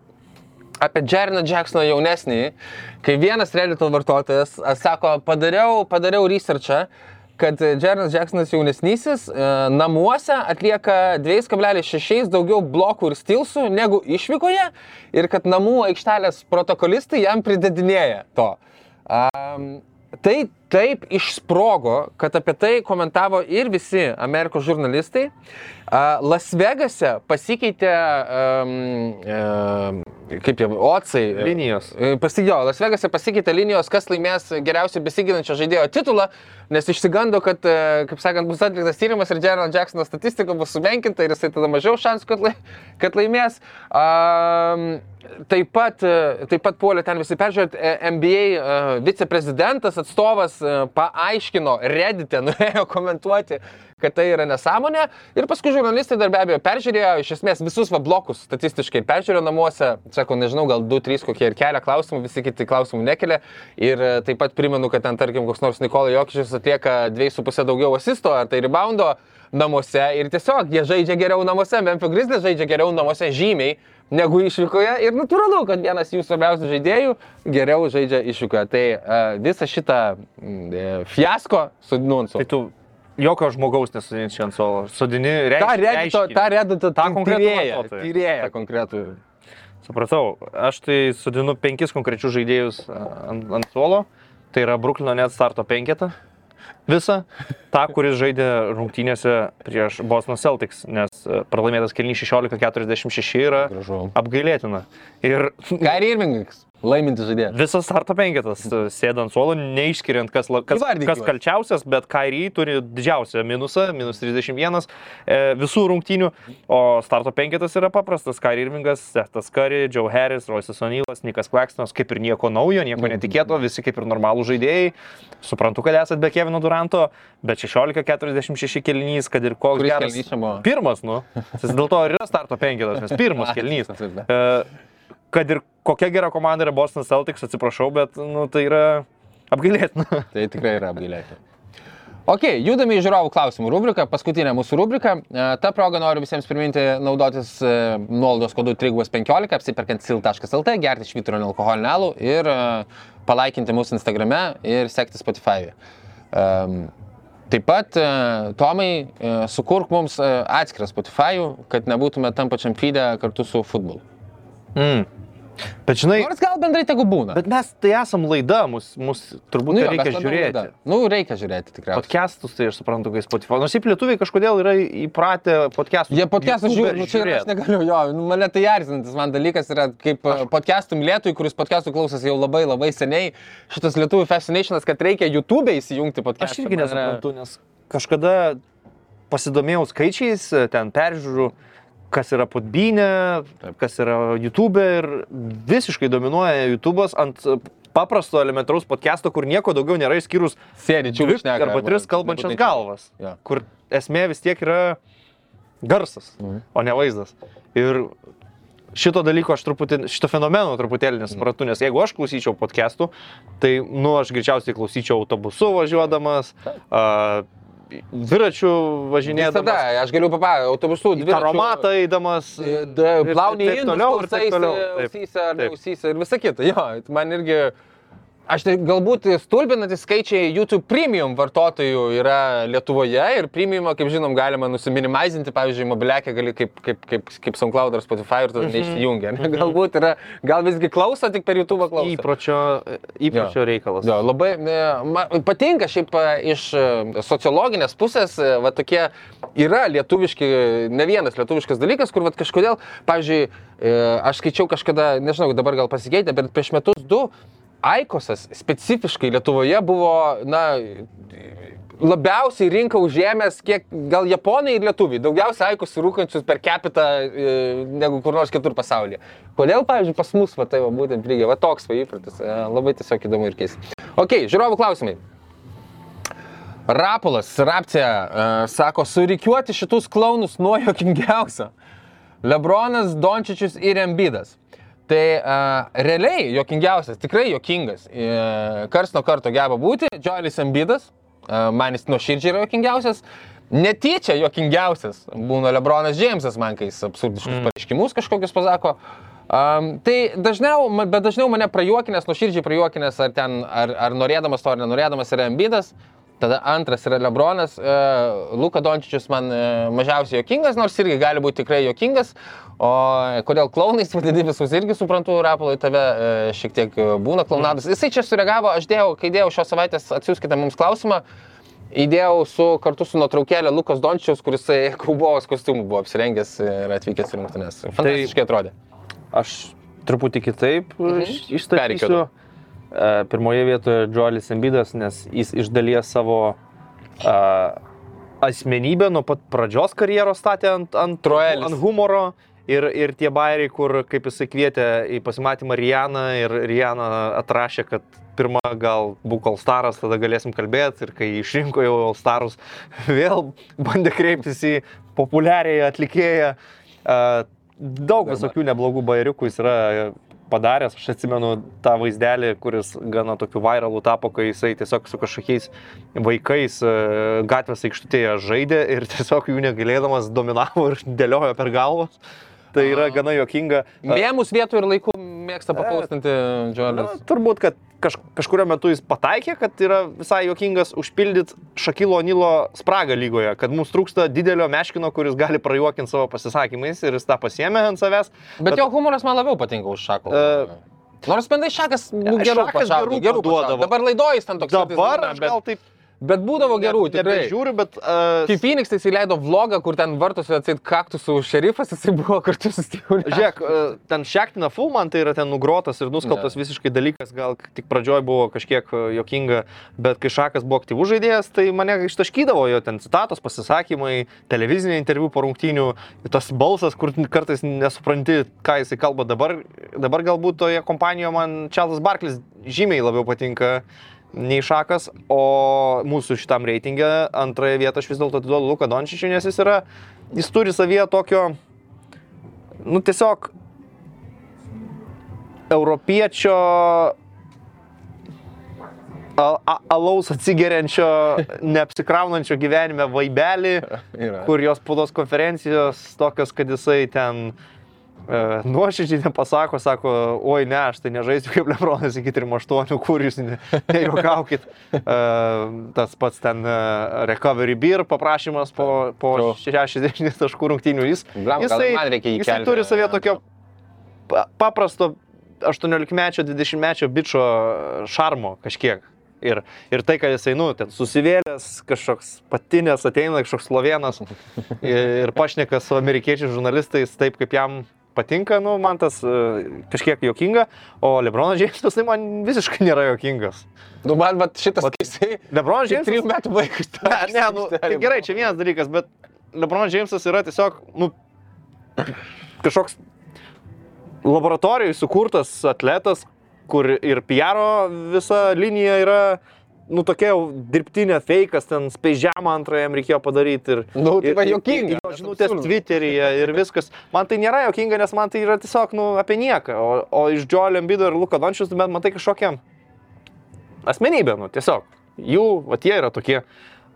apie Jeremy Jacksoną jaunesnį, kai vienas Reddito vartotojas sako, padariau, padariau researchą, kad Jeremy Jacksonas jaunesnysis e, namuose atlieka 2,6 daugiau blokų ir stilsų negu išvykoje ir kad namų aikštelės protokolistai jam pridedinėja to. Um, tai taip išsprogo, kad apie tai komentavo ir visi Amerikos žurnalistai. Las Vegase pasikeitė, um, kaip jau, otsai. Linijos. Pasigėjo, Las Vegase pasikeitė linijos, kas laimės geriausiai besiginančio žaidėjo titulą, nes išsigando, kad, e, kaip sakant, bus atliktas tyrimas ir Jeremy Jacksono statistika bus sumenkinta ir jisai tada mažiau šansų, kad, lai, kad laimės. Um, Taip pat, e, taip pat puolė ten visi peržiūrėti, NBA e, viceprezidentas, atstovas e, paaiškino, Reddit'e nuėjo komentuoti, kad tai yra nesąmonė. Ir paskui žurnalistai dar be abejo peržiūrėjo iš esmės visus va blokus statistiškai, peržiūrėjo namuose, sako, nežinau, gal 2-3 kokie ir kelia klausimų, visi kiti klausimų nekelia. Ir taip pat primenu, kad ten, tarkim, koks nors Nikola Jokičius atlieka 2,5 daugiau asisto, ar tai reboundo namuose ir tiesiog jie žaidžia geriau namuose, Memphis Grizzlies žaidžia geriau namuose žymiai negu išvykoje ir natūralu, kad vienas jų svarbiausių žaidėjų geriau žaidžia išvykoje. Tai uh, visą šitą mm, fiasko sudinunsu. Tai tu jokio žmogaus nesudini čia ant suolo. Sudini reiškia. Ta redito, ta redito, tą konkretų. Supratau, aš tai sudinu penkis konkrečius žaidėjus ant, ant suolo. Tai yra Bruklino net starto penketą. Visą. Ta, kuris žaidė rungtynėse prieš Boston Celtics, nes a, pralaimėtas kelnys 16-46 yra Gražu. apgailėtina. Ir Gary Irvingas, laimintis žaidėjas. Visas starto penketas e, sėda ant suolo, neišskiriant, kas, kas, Įvardyk kas kalčiausias, bet Kairį turi didžiausią minusą, minus 31 e, visų rungtynių, o starto penketas yra paprastas. Kairį Irvingas, Seftas Kari, Joe Harris, Roisas O'Neillas, Nikas Klekstonas, kaip ir nieko naujo, nieko netikėto, visi kaip ir normalų žaidėjai. Suprantu, kad esate be Kevino Duranto, bet 16-46 kelnys, kad ir koks geras. Pirmas, nu. Dėl to ir yra starto penketas, nes pirmas kelnys. Kad ir kokia gera komanda yra Boston Celtics, atsiprašau, bet nu, tai yra apgailėtina. Tai tikrai yra apgailėti. Ok, judame į žiūrovų klausimų rubriką, paskutinę mūsų rubriką. E, Ta proga noriu visiems priminti naudotis e, nuolaidos kodu 315, apsiperkant sil.lt, gerti švyturio nealkoholinį alų ir e, palaikinti mūsų Instagrame ir sekti Spotify. Um, Taip pat, Tomai, sukurk mums atskirą Spotify, kad nebūtume tam pačiam feedė kartu su futbolu. Mm. Bet žinai, Nors gal bendrai tegu būna. bet mes tai esam laida, mus, mus turbūt Nu nu, jo, reikia žiūrėti. laida. Nu, reikia žiūrėti tikriausiai. Podcastus tai aš suprantu, kai Spotify. Nors šiaip lietuviai kažkodėl yra įpratę podcastus. Jie podcastų YouTube'e žiūri, nu čia aš negaliu, jo, nu, mane tai erzinantis man dalykas yra, kaip aš... podcastų mylėtojui, kuris podcastų klausosi jau labai labai seniai, šitas lietuvių fascinationas, kad reikia YouTube įsijungti podcastą. Aš irgi nesuprantu, nes kažkada pasidomėjau skaičiais, ten peržiūrų, kas yra podbynė, kas yra YouTube ir visiškai dominuoja YouTube'as ant paprasto elementaraus podcast'o, kur nieko daugiau nėra išskyrus Sėdi, čia dvi arba tris kalbančias galvas, Jo. kur esmė vis tiek yra garsas, Mhm. o ne vaizdas. Ir šito dalyko aš truputį, šito fenomeno truputėlį nesuprantu, nes jeigu aš klausyčiau podcastų, tai, nu, aš greičiausiai klausyčiau autobusu važiuodamas, a, dviračiu Tada, važinėdamas, aš galiu papasakoti, autobusų į taromatą eidamas. E, Da, ir Plauni taip toliau, ir taip toliau. Taip, ausyse ar taip. ausyse ir visa kita. Jo, man irgi, aš tai galbūt stulbinantys skaičiai YouTube premium vartotojų yra Lietuvoje ir premiumą, kaip žinom, galima nusiminimizinti, pavyzdžiui, mobiliakę gali kaip, kaip, kaip, kaip SoundCloud ar Spotify ir tada Mhm. neišjungia. ne? Galbūt yra, gal visgi klauso tik per YouTube klauso. Įpročio, įpročio reikalas. Jo, labai e, man patinka šiaip e, iš e, sociologinės pusės, va tokie yra lietuviški, ne vienas lietuviškas dalykas, kur va kažkodėl, pavyzdžiui, aš skaičiau kažkada, nežinau, dabar gal pasikeitė, bet prieš metus du Aikosas specifiškai Lietuvoje buvo, na, labiausiai rinką užėmęs, kiek gal japonai ir lietuviai, daugiausiai aikosų rūkančius per capitą e, negu kur nors kitur pasaulyje. Kodėl, pavyzdžiui, pas mus, va tai va būtent lygiai, va toks va įpratis, e, labai tiesiog įdomu ir keista. Ok, žiūrovų klausimai. Rapolas, Rapcija, uh, sako, surikiuoti šitus klaunus nuo jokingiausio. Lebronas, Dončičius ir Embidas. Tai uh, realiai jokingiausias, tikrai jokingas, uh, kars nuo karto geba būti, Džoelis Embidas, uh, man jis nuoširdžiai yra jokingiausias. Netyčia jokingiausias būna Lebronas Džeimsas, man kai jis absurdiškus mm. pareiškimus kažkokius pasako. Um, tai dažniau, bet dažniau mane prajuokinęs, nuoširdžiai prajuokinęs, ar, ten, ar, ar norėdamas to, ar nenorėdamas yra Embidas. Tada antras yra Lebronas. Uh, Luka Dončičius man uh, mažiausiai jokingas, nors irgi gali būti tikrai jokingas. O kodėl klaunais vadini visus irgi suprantu, Rapolai tave uh, šiek tiek e, būna klaunadas. Jisai čia sureagavo, aš dėjau, kai dėjau šios savaitės, atsiųskite mums klausimą. Įdėjau su, kartu su nuotraukėlė Lukas Dončičius, kuris kaubojos kostiumų buvo apsirengęs ir atvykęs į rungtynes. Fantastiškai atrodė. Aš truputį kitaip Mhm. iš- išstatysiu. E, Pirmoje vietoje Joelis Embidas, nes jis iš dalies savo a, asmenybę nuo pat pradžios karjeros statė ant, ant, Troelis. ant humoro. Ir, ir tie bairiai, kur, kaip jisai kvietė į pasimatymą Rianą ir Riana atrašė, kad pirmą gal būk Alstaras, tada galėsim kalbėti. Ir kai išrinko jau Alstarus, vėl bandė kreiptis į populiariąją atlikėją. A, Daug visokių neblogų bairiukų jis yra padaręs. Aš atsimenu tą vaizdelį, kuris gana tokiu viralų tapo, kai jisai tiesiog su kažkokiais vaikais e, gatvės aikštutėje žaidė ir tiesiog jų negalėdamas dominavo ir dėliojo per galvas. Tai yra gana jokinga. Mėmus vietų ir laikų mėgsta papaustinti Na, Džoelis. turbūt, kad kaž, kažkurio metu jis pataikė, kad yra visai jokingas užpildyti Šakilo Nilo spragą lygoje, kad mums trūksta didelio meškino, kuris gali prajuokinti savo pasisakymais ir jis tą pasiemė ant savęs. Bet jo humoras man labiau patinka už šako. E, Nors bendrai šakas nu, Ja, gerų pašaudavo, gerų paduodavo. Dabar laidojas ten toks. Dabar aš bet, gal taip bet būdavo gerų, tikrai. Žiūriu, bet... Uh, Kai Phoenix tai įleido vlogą, kur ten vartus atsit kaktusų šerifas, jisai buvo kartu su Steve'u. Žiūrėk, e, ten Šektina Full man tai yra ten nugrotas ir nuskaltas Ne. visiškai dalykas, gal tik pradžioj buvo kažkiek e, jokinga, bet kai Šakas buvo aktyvus žaidėjas, tai mane ištaškydavo jo ten citatos, pasisakymai, televiziniai interviu po rungtynių, tas balsas, kur kartais nesupranti, ką jisai kalba dabar. Dabar galbūt toje kompanijoje man Čarlis Barklis žymiai labiau patinka nei Šakas, o mūsų šitam reitingė antrąją vietą aš vis dėlto atiduodu Luką Dončičiui, nes jis yra, jis turi savyje tokio nu tiesiog europiečio alaus atsigeriančio, neapsikraunančio gyvenime vaibelį, kur jos spaudos konferencijos tokios, kad jisai ten e, nuoširdžiai nepasako, sako, oi ne, aš tai nežaisiu kaip Lebronas iki 3-8, kur jūs ne- nejuokaukit. E, tas pats ten e, recovery beer paprašymas po, po True. 60 taškų rungtynių. Jis, gal jisai, jisai turi savie tokio pa- paprasto 18-mečio, 20-mečio bičio šarmo kažkiek. Ir, ir tai, kad jisai, nu, ten susivėlęs, kažkoks patinės ateina, kažkoks slovėnas ir, ir pašneka su amerikiečių žurnalistais taip, kaip jam patinka, nu, man tas e, kažkiek jokinga, o Lebronas Džeimsas tai man visiškai nėra jokingas. Nu, man vat, šitas, kai jisai Lebronas Džeimsas... metų vaikas. Ne, ne, nu, tai gerai, čia vienas dalykas, bet Lebronas Džeimsas yra tiesiog, nu, kažkoks laboratorijai sukurtas atletas, kur ir PR visa linija yra, nu, tokia jau dirbtinė fejkas, ten speižiamą antrąją jam reikėjo padaryti. Ir, Nu, tai va ir jo Žinutės. Twitteryje ir viskas. Man tai nėra jokinga, nes man tai yra tiesiog, nu, apie nieką. O, o iš Joel Embido ir Luka Dončius, bet man tai kažkokia asmenybė, nu, tiesiog. Jų, va tie yra tokie.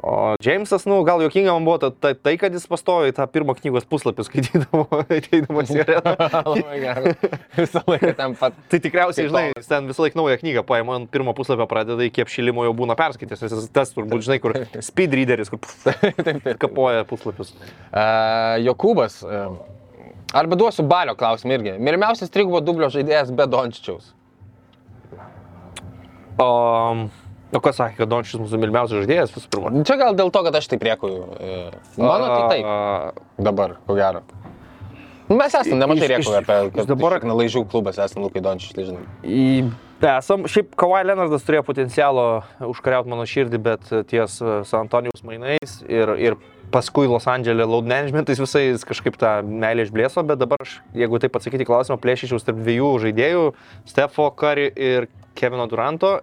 O Džeimsas, nu, gal jokinga man buvo ta, ta, tai, kad jis pastojo į tą pirmą knygos puslapį skaitydavo, ateidamas į areną. Labai gerai. Visą laiką ten pat. Tai tikriausiai, žinai, jis ten visą laiką naują knygą paima, ant pirmo puslapio pradeda, iki apšilimo jau būna perskaitęs. Jis tas turbūt, žinai, kur speed readeris, kur pf, kapoja puslapius. Uh, Jokūbas. Uh, arba duosiu balio klausimą irgi. Mylimiausias trigubo dublio žaidėjas be Dončičiaus. O, o kas sakė, kad Dončius mūsų mylimiausias žaidėjas visų pirma? Čia gal dėl to, kad aš taip rėkuoju. Uh, mano tai taip. Dabar, ko gero. Nu, Mes esame nemažai rėkuoju apie, kad dabar- dabar laižių klubas esame Lukai Dončičius, tai žinai. Į... Esam, šiaip Kawhi Leonardas turėjo potencialo užkariauti mano širdį, bet ties e, San Antonijos mainais ir, ir paskui Los Andželė load managementais visais kažkaip tą meilę išblėso, bet dabar aš, jeigu taip atsakyti klausimą, plėšyčiau tarp dviejų žaidėjų - Stefo Curry ir Kevino Duranto.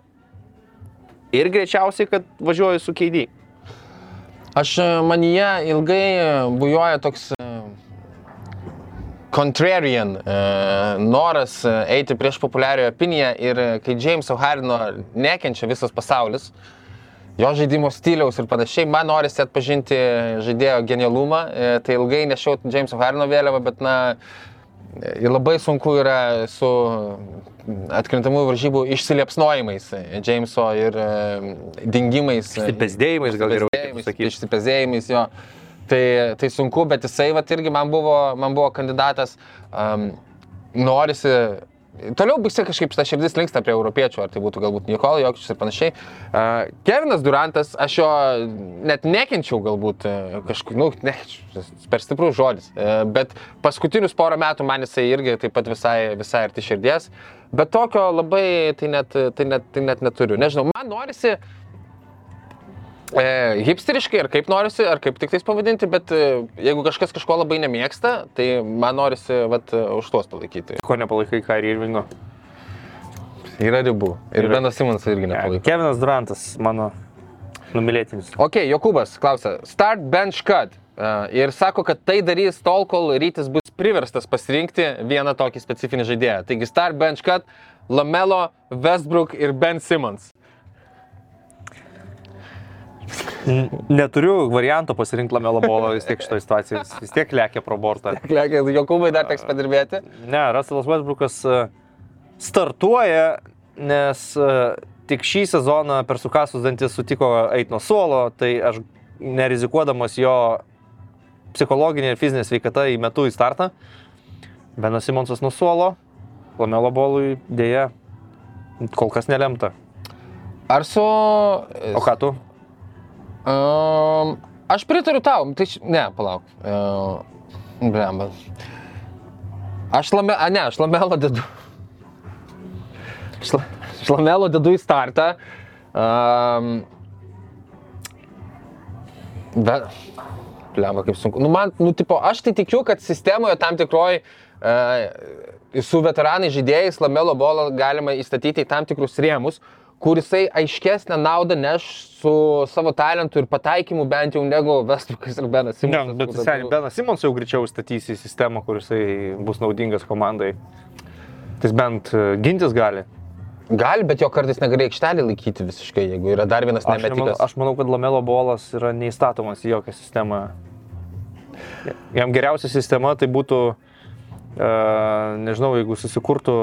Ir greičiausiai, kad važiuoju su KD. Aš e, manyje ilgai e, bujoja toks e, contrarian e, noras eiti prieš populiarioją opiniją ir kai Jameso Hardino nekenčia visas pasaulis, jo žaidimo stiliaus ir panašiai, man norisi atpažinti žaidėjo genialumą, e, tai ilgai nešiau Jameso Hardino vėliavą, bet na, Ir labai sunku yra su atkrintamųjų varžybų išsiliepsnojimais Jameso ir e, dingimais. Išsipesdėjimais, gal geriau sakyti. Išsipesdėjimais jo. Tai, tai sunku, bet jisai vat, irgi man buvo, man buvo kandidatas. Um, norisi. Toliau bus kažkaip ta širdis linksta prie europiečių, ar tai būtų galbūt Nikola Jokičius ir panašiai. Uh, Kevinas Durantas, aš jo net nekenčiau galbūt uh, kažkur, nu, ne, per stiprus žodis, uh, bet paskutinius porą metų man jisai irgi taip pat visai, visai arti širdies, bet tokio labai tai net, tai net, tai net neturiu. Nežinau, man norisi e, hipsteriškai, ar kaip norisi, ar kaip tik tais pavadinti, bet e, jeigu kažkas kažko labai nemėgsta, tai man norisi vat, už tuos palaikyti. Ko nepalaikai Kairį Irvingo? Yra ribų. Ir Yra. Benas Simons irgi nepalaiko. Kevinas Durantas, mano numylėtinis. Ok, Jokubas klausia, start bench cut. Uh, ir sako, kad tai darys tol, kol rytis bus priverstas pasirinkti vieną tokį specifinį žaidėją. Taigi start bench cut, Lamelo, Westbrook ir Ben Simmons. Neturiu varianto pasirinkti Lamelo bolo vis tiek šitoje situacijoje. Vis tiek lėkia pro bortą. Klekia, Jokubai dar teks padirbėti. Ne, Russellas Westbrookas e, startuoja, nes e, tik šį sezoną per sukasus dantis sutiko eiti nuo suolo, tai aš nerizikuodamas jo psichologinė ir fizinė sveikata įmetu į startą. Benas Simonsas nuo suolo, Lamelo bolui dėja kol kas nelemta. Ar su... O ką tu? Um, aš pritariu tau, tai š... ne, palauk. Uh, Blemba. Aš lame, a ne, aš lamelo dedu. Aš, la, aš lamelo dedu į startą. Um, bet, blemba, kaip sunku. Nu, man, nu, tipo, aš tai tikiu, kad sistemoje tam tikroj uh, su veteranai žaidėjais lamelo bolą galima įstatyti į tam tikrus rėmus, kur jisai aiškesnę naudą neš su savo talentu ir pataikymu bent jau negu Westbrookas ir Benas Ne, Simonsas. bet kur seniai Benas Simons jau greičiau statys į sistemą, kur jisai bus naudingas komandai. Tai jis bent e, gintis gali. Gali, bet jo kartais negali aikštelį laikyti visiškai, jeigu yra dar vienas Aš, nemanau, nemetikas. aš manau, kad Lamelo bolas yra neįstatomas į jokią sistemą. Jam geriausia sistema tai būtų, e, nežinau, jeigu susikurtų,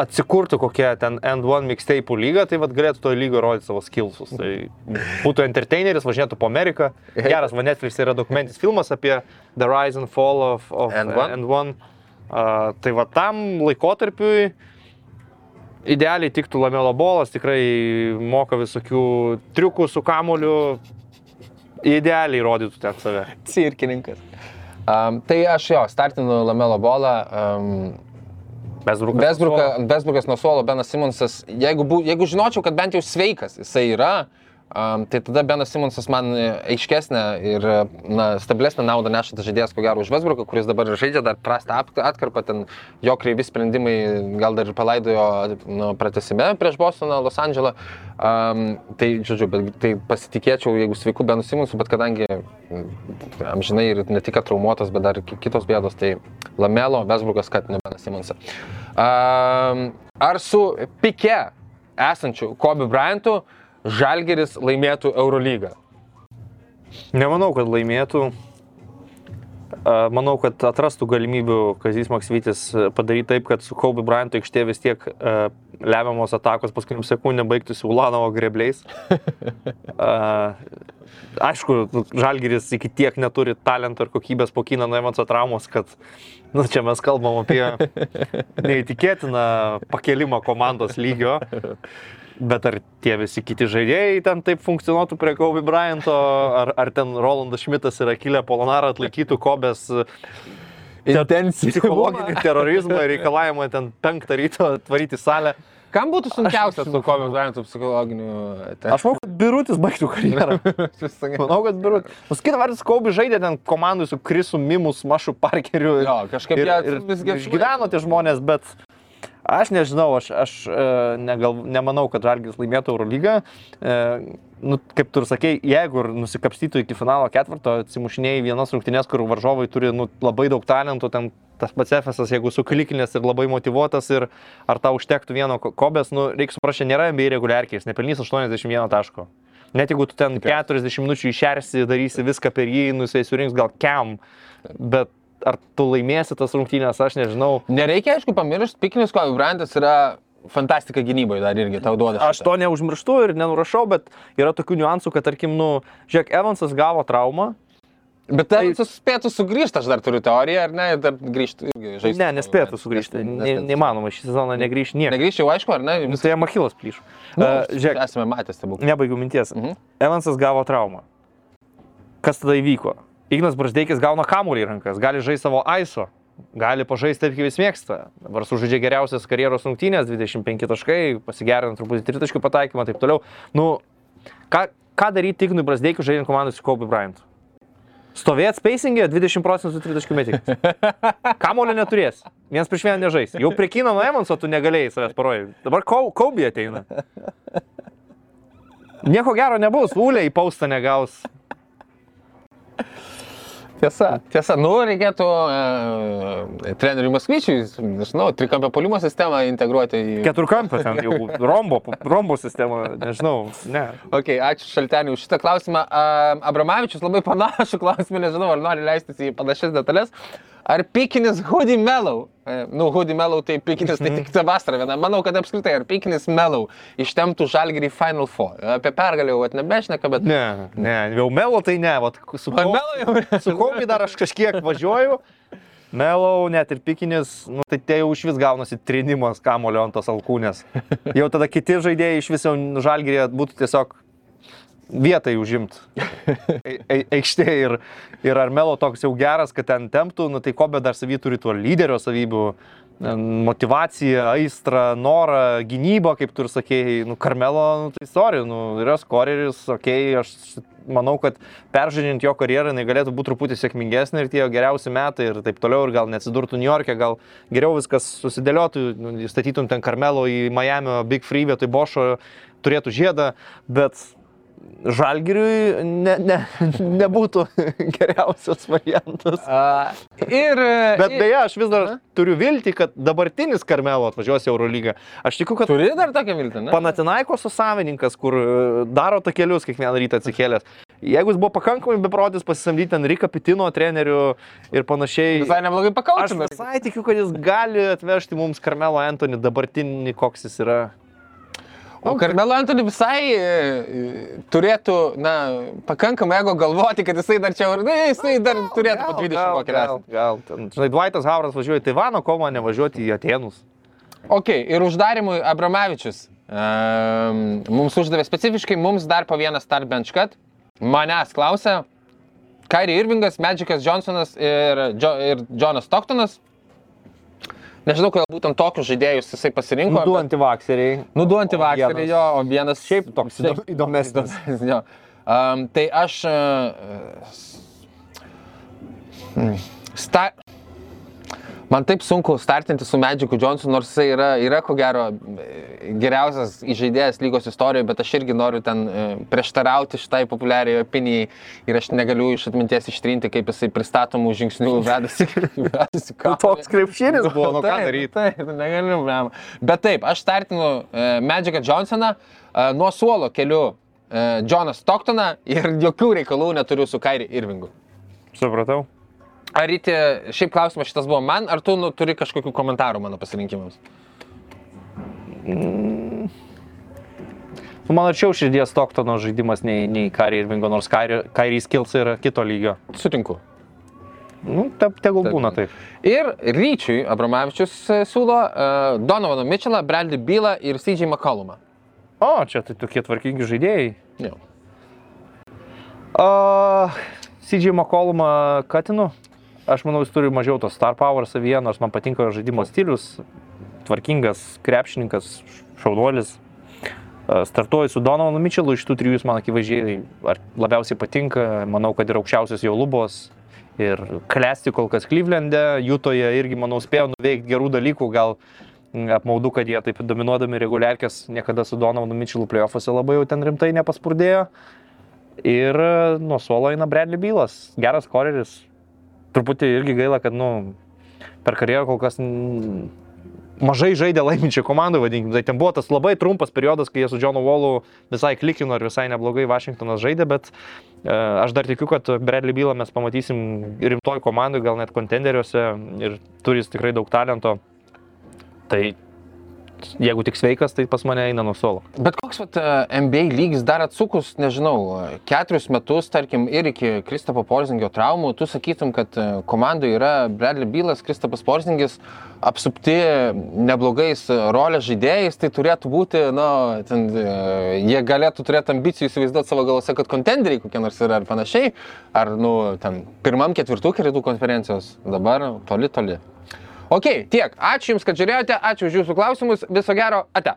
atsikurtų kokia ten N1 mixtape lyga, tai vad galėtų toje lygoje rodyti savo skillsus. Tai būtų entertaineris, važinėtų po Ameriką. Geras, va Netflix yra dokumentis filmas apie The Rise and Fall of, of N1. N1. Uh, tai va tam laikotarpiui idealiai tiktų Lamelo bolas, tikrai moka visokių triukų su kamoliu, idealiai rodytų ten save. cirkininkas. Um, tai aš jo, startinu Lamelo bolą. Um, Besbrukas. Besbrukas, Besbrukas nuo suolo, Benas Simonsas. Jeigu, bu, jeigu žinočiau, kad bent jau sveikas jisai yra, um, tai tada Benas Simonsas man aiškesnė ir na, stabilesnė naudą nešantas žaidėjas, ko gero, už Vesbruką, kuris dabar žaidžia dar prastą atkarpą, ten jo kreivi sprendimai gal dar ir palaidojo nu, pratesime prieš Bostoną, Los Andželą. Um, tai, žodžiu, bet tai pasitikėčiau, jeigu sveiku Benu Simonsu, bet kadangi mm, amžinai ir ne tik traumuotas, bet dar kitos bėdos, tai Lamelo, Vesbrukas, kad ne Benas Simonsas. Um, ar su Pike esančiu Kobe Bryantu Žalgeris laimėtų Eurolygą? Nemanau, kad laimėtų. Manau, kad atrastų galimybių Kazys Maksvytis a, padaryti taip, kad su Kobe Bryantu aikštė vis tiek a, lemiamos atakos paskutiniam sekundėm baigtųsi Ulanovo grebliais. A, Aišku, nu, Žalgiris iki tiek neturi talento ir kokybės po Kino Nemanso traumos, kad nu, čia mes kalbam apie neįtikėtiną pakelimą komandos lygio. Bet ar tie visi kiti žaidėjai ten taip funkcionuotų prie Kobe Bryanto, ar, ar ten Rolandas Šmitas ir Akilė Polonara atlaikytų Kobės psichologinį terorizmą ir reikalavimą ten penktą ryto atvaryti salę. Kam būtų sunkiausia su Kobe Bryantu psichologiniu? Aš manau, kad Birutis baigtų karjerą. Manau, kad Birutis. Nors kitą vertus, Kobe žaidė ten komandai su Krisu Mimus, Mašu Parkeriu. Jo, kažkaip ir, jie ir, visgi ir išgyveno tie žmonės, bet aš nežinau, aš, aš e, negal, nemanau, kad Žalgis laimėtų Eurolygą. E, nu, kaip tu ir sakei, jeigu ir nusikapstytų iki finalo ketvirto, atsimušinėjai vienas rungtynės, kur varžovai turi nu, labai daug talentų, ten tas pats Efesas, jeigu suklikinės ir labai motivuotas ir ar tau užtektų vieno ko- kobės, nu, reikia suprasti, nėra NBA reguliarkiais, nepelnys 81 taško. Net jeigu tu ten 40 minučių išersi, darysi viską per jį, nu, jisai surinks gal kem, bet ar tu laimėsi tas rungtynės, aš nežinau. Nereikia, aišku, pamiršti, pikinis Kobe Bryantas yra fantastika gynyboje dar irgi tau duoda. Aš to neužmirštu ir nenurašau, bet yra tokių niuansų, kad tarkim, nu, žiūrėk, Evansas gavo traumą. Bet tai suspėtų sugrįžti, aš dar turiu teoriją, ar ne, ir dar grįžti irgi žaisti. Ne, nespėtų sugrįžti. Ne, neįmanoma, šį sezoną negrįžti niekas. Negrįžčiau, aišku, ar ne? Nu, tai jam Achilas plyš. Nu, Uh, žiūrėk, esame matę stebuklą. nebaigiu minties. Mhm. Evansas gavo traumą. Kas tada įvyko? Ignas Brasdeikis gauna kamuolį į rankas, gali žaisti savo aiso, gali pažaisti taip, kaip jis mėgsta. Dabar sužaidžia geriausias karjeros rungtynės, 25 taškai, pasigerina truputį 3 taškų pataikymą, taip toliau. Nu, ką, ką daryti Ignui Brasdeikiu žaidžiant komandą su Kobe Bryant? Stovėt spacingė 20 procentų 3 taškų metikis. Kamolio neturės. Vienas prieš vieną nežais. Jau prie Kino nuo Evanso tu negalėjai savęs parodyti. Dabar Kobe ateina. Nieko gero nebus, Ulė į paustą negaus. Tiesa, tiesa, nu reikėtų uh, treneriui Maskvyčiui, nežinau, trikampio polimo sistemą integruoti į... Keturkampio ten jau rombo, rombo sistema, nežinau, ne. Ok, ačiū Šalteniui už šitą klausimą. Abramavičius labai panašų klausimą, nežinau, ar nori leistis į panašias detalės. Ar pikinis Hoodie Mellow, e, nu Hoodie Mellow tai pikinis, tai tik ta vasara viena, manau, kad apskritai, ar pikinis Mellow ištemptų žalgerį Final Four. Apie pergalę jau nebešneka, bet... Ne, ne, jau melo tai ne, vat, su, O Kau- Mellow jau... su Kobe dar aš kažkiek važiuoju. Melau, net ir pikinis, nu, tai tai jau iš vis gaunasi trinimas kamulio ant tos alkūnės. Jau tada kiti žaidėjai iš viso žalgyrė būtų tiesiog vietai užimti aikštėje ir, ir ar Melo toks jau geras, kad ten temptų, nu, tai Kobe dar savy turi tuo lyderio savybių, motivaciją, aistrą, norą, gynybą, kaip tu ir sakėjai, nu, Karmelo, nu, tai sorry, nu, yra skoreris, okei, okay, aš manau, kad peržiūrint jo karjerą, jinai galėtų būti truputį sėkmingesnė ir tie jo geriausi metai ir taip toliau, ir gal neatsidurtų New York'e, gal geriau viskas susidėliotų, nu, statytum ten Karmelo į Miami Big Free vietoj Bošo, turėtų žiedą, bet Žalgiriui ne, ne, nebūtų geriausias variantas. Uh, ir... Bet ir- beje, aš vis dar turiu viltį, kad dabartinis Karmelo atvažiuos į Eurolygą. Aš tikiu, kad Turi dar tokią viltį, ne? Panatinaikos savininkas, kur e, daro takelius kiekvieną rytą atsikėlęs. Jeigu jis buvo pakankamai beprotis pasisamdyti ten Rika Pitino trenerių ir panašiai. Visai neblogai Aš pakaučiame. visai tikiu, kad jis gali atvežti mums Karmelo Antonį dabartinį, koks jis yra. O Karmelo Antoni visai e, e, turėtų, na, pakankamai ego galvoti, kad jisai dar čia, na, jisai dar turėtų po 20 gal, kokį gal, gal. Žinai, Dvaitas Hauras važiuoja į Taivaną, ko man nevažiuoti į Atenus. Ok, ir uždarimui Abramavičius. Um, mums uždavė specifiškai, mums dar po vieną start bench cut. Manęs klausė, Kairi Irvingas, Magicas Johnsonas ir, jo, ir Jonas Stocktonas. Nežinau, kodėl būtent tokius žaidėjus jisai pasirinko. Du antivakseriai. Nu, du antivakseriai jo, o vienas Šiaip toks įdom- įdomesnis. jo. Um, tai aš... Uh, sta... Man taip sunku startinti su Magicu Johnsonu, nors jisai yra, yra ko gero e, geriausias žaidėjas lygos istorijoje, bet aš irgi noriu ten e, prieštarauti šitai populiariai opinijai ir aš negaliu iš atminties ištrinti, kaip jisai pristatomų žingsnių vedasi. vedasi Nu, toks krepšinis buvo, nu ką daryti. Taip, negaliu, blem. Bet taip, aš startinu uh, Magicą Johnsoną, uh, nuo suolo keliu Joną Stocktoną ir jokių reikalų neturiu su Kairi Irvingu. Supratau. Ar ryti, šiaip klausimas šitas buvo man, ar tu nu, turi kažkokių komentarų mano pasirinkimams? Nu, man arčiau širdies Stoktono žaidimas nei, nei Kairi Irvingo, nors Kairi skills yra kito lygio. Sutinku. Nu, te, tegul Taip. būna taip. Ir ryčiui Abramavičius e, siūlo uh, Donovaną Mitchellą, Bradley Bylą ir CJ McCollumą. O, čia tai tokie tvarkingi žaidėjai. Jo. Uh, CJ McCollumą Katinu. Aš manau, jis turi mažiau to star power savyje, nors man patinka žaidimo stilius. Tvarkingas krepšininkas, šaunuolis. Uh, Startuoju su Donovanu Mitchellu, iš tų trijų jis man akivaizdžiai labiausiai patinka. Manau, kad yra aukščiausias jo lubos. Ir klesti kol kas Klyvlende, Jutoje irgi, manau, spėjo nuveikti gerų dalykų. Gal apmaudu, kad jie taip dominuodami reguliarkės niekada su Donovanu Mitchellu playoffuose labai jau ten rimtai nepaspurdėjo. Ir e, nuo suolo eina Bradley Bylas, geras koreris. Truputį irgi gaila, kad nu, per karjerą kol kas mažai žaidė laiminčių komandų, vadinkim. Tai ten buvo tas labai trumpas periodas, kai jie su Johnu Wallu visai klikino ir visai neblogai Vašingtonas žaidė, bet e, aš dar tikiu, kad Bradley Bylą mes pamatysim rimtoj komandai, gal net kontenderiuose ir turi jis tikrai daug talento. Tai jeigu tik sveikas, tai pas mane eina nuo suolo. Bet koks vat, e, NBA lygis dar atsukus, nežinau, e, keturis metus, tarkim, ir iki Kristapo Porzingio traumų, tu sakytum, kad e, komandoje yra Bradley Bylas, Kristapas Porzingis, apsupti neblogais rolės žaidėjais, tai turėtų būti, na, ten, jie galėtų turėti ambicijų įsivaizduoti savo galvose, kad kontenderiai kokie nors yra ar panašiai, ar, nu, ten, pirmam ketvirtukė rytų konferencijos, dabar toli, toli. Ok, tiek. Ačiū Jums, kad žiūrėjote, ačiū už Jūsų klausimus, viso gero, ate.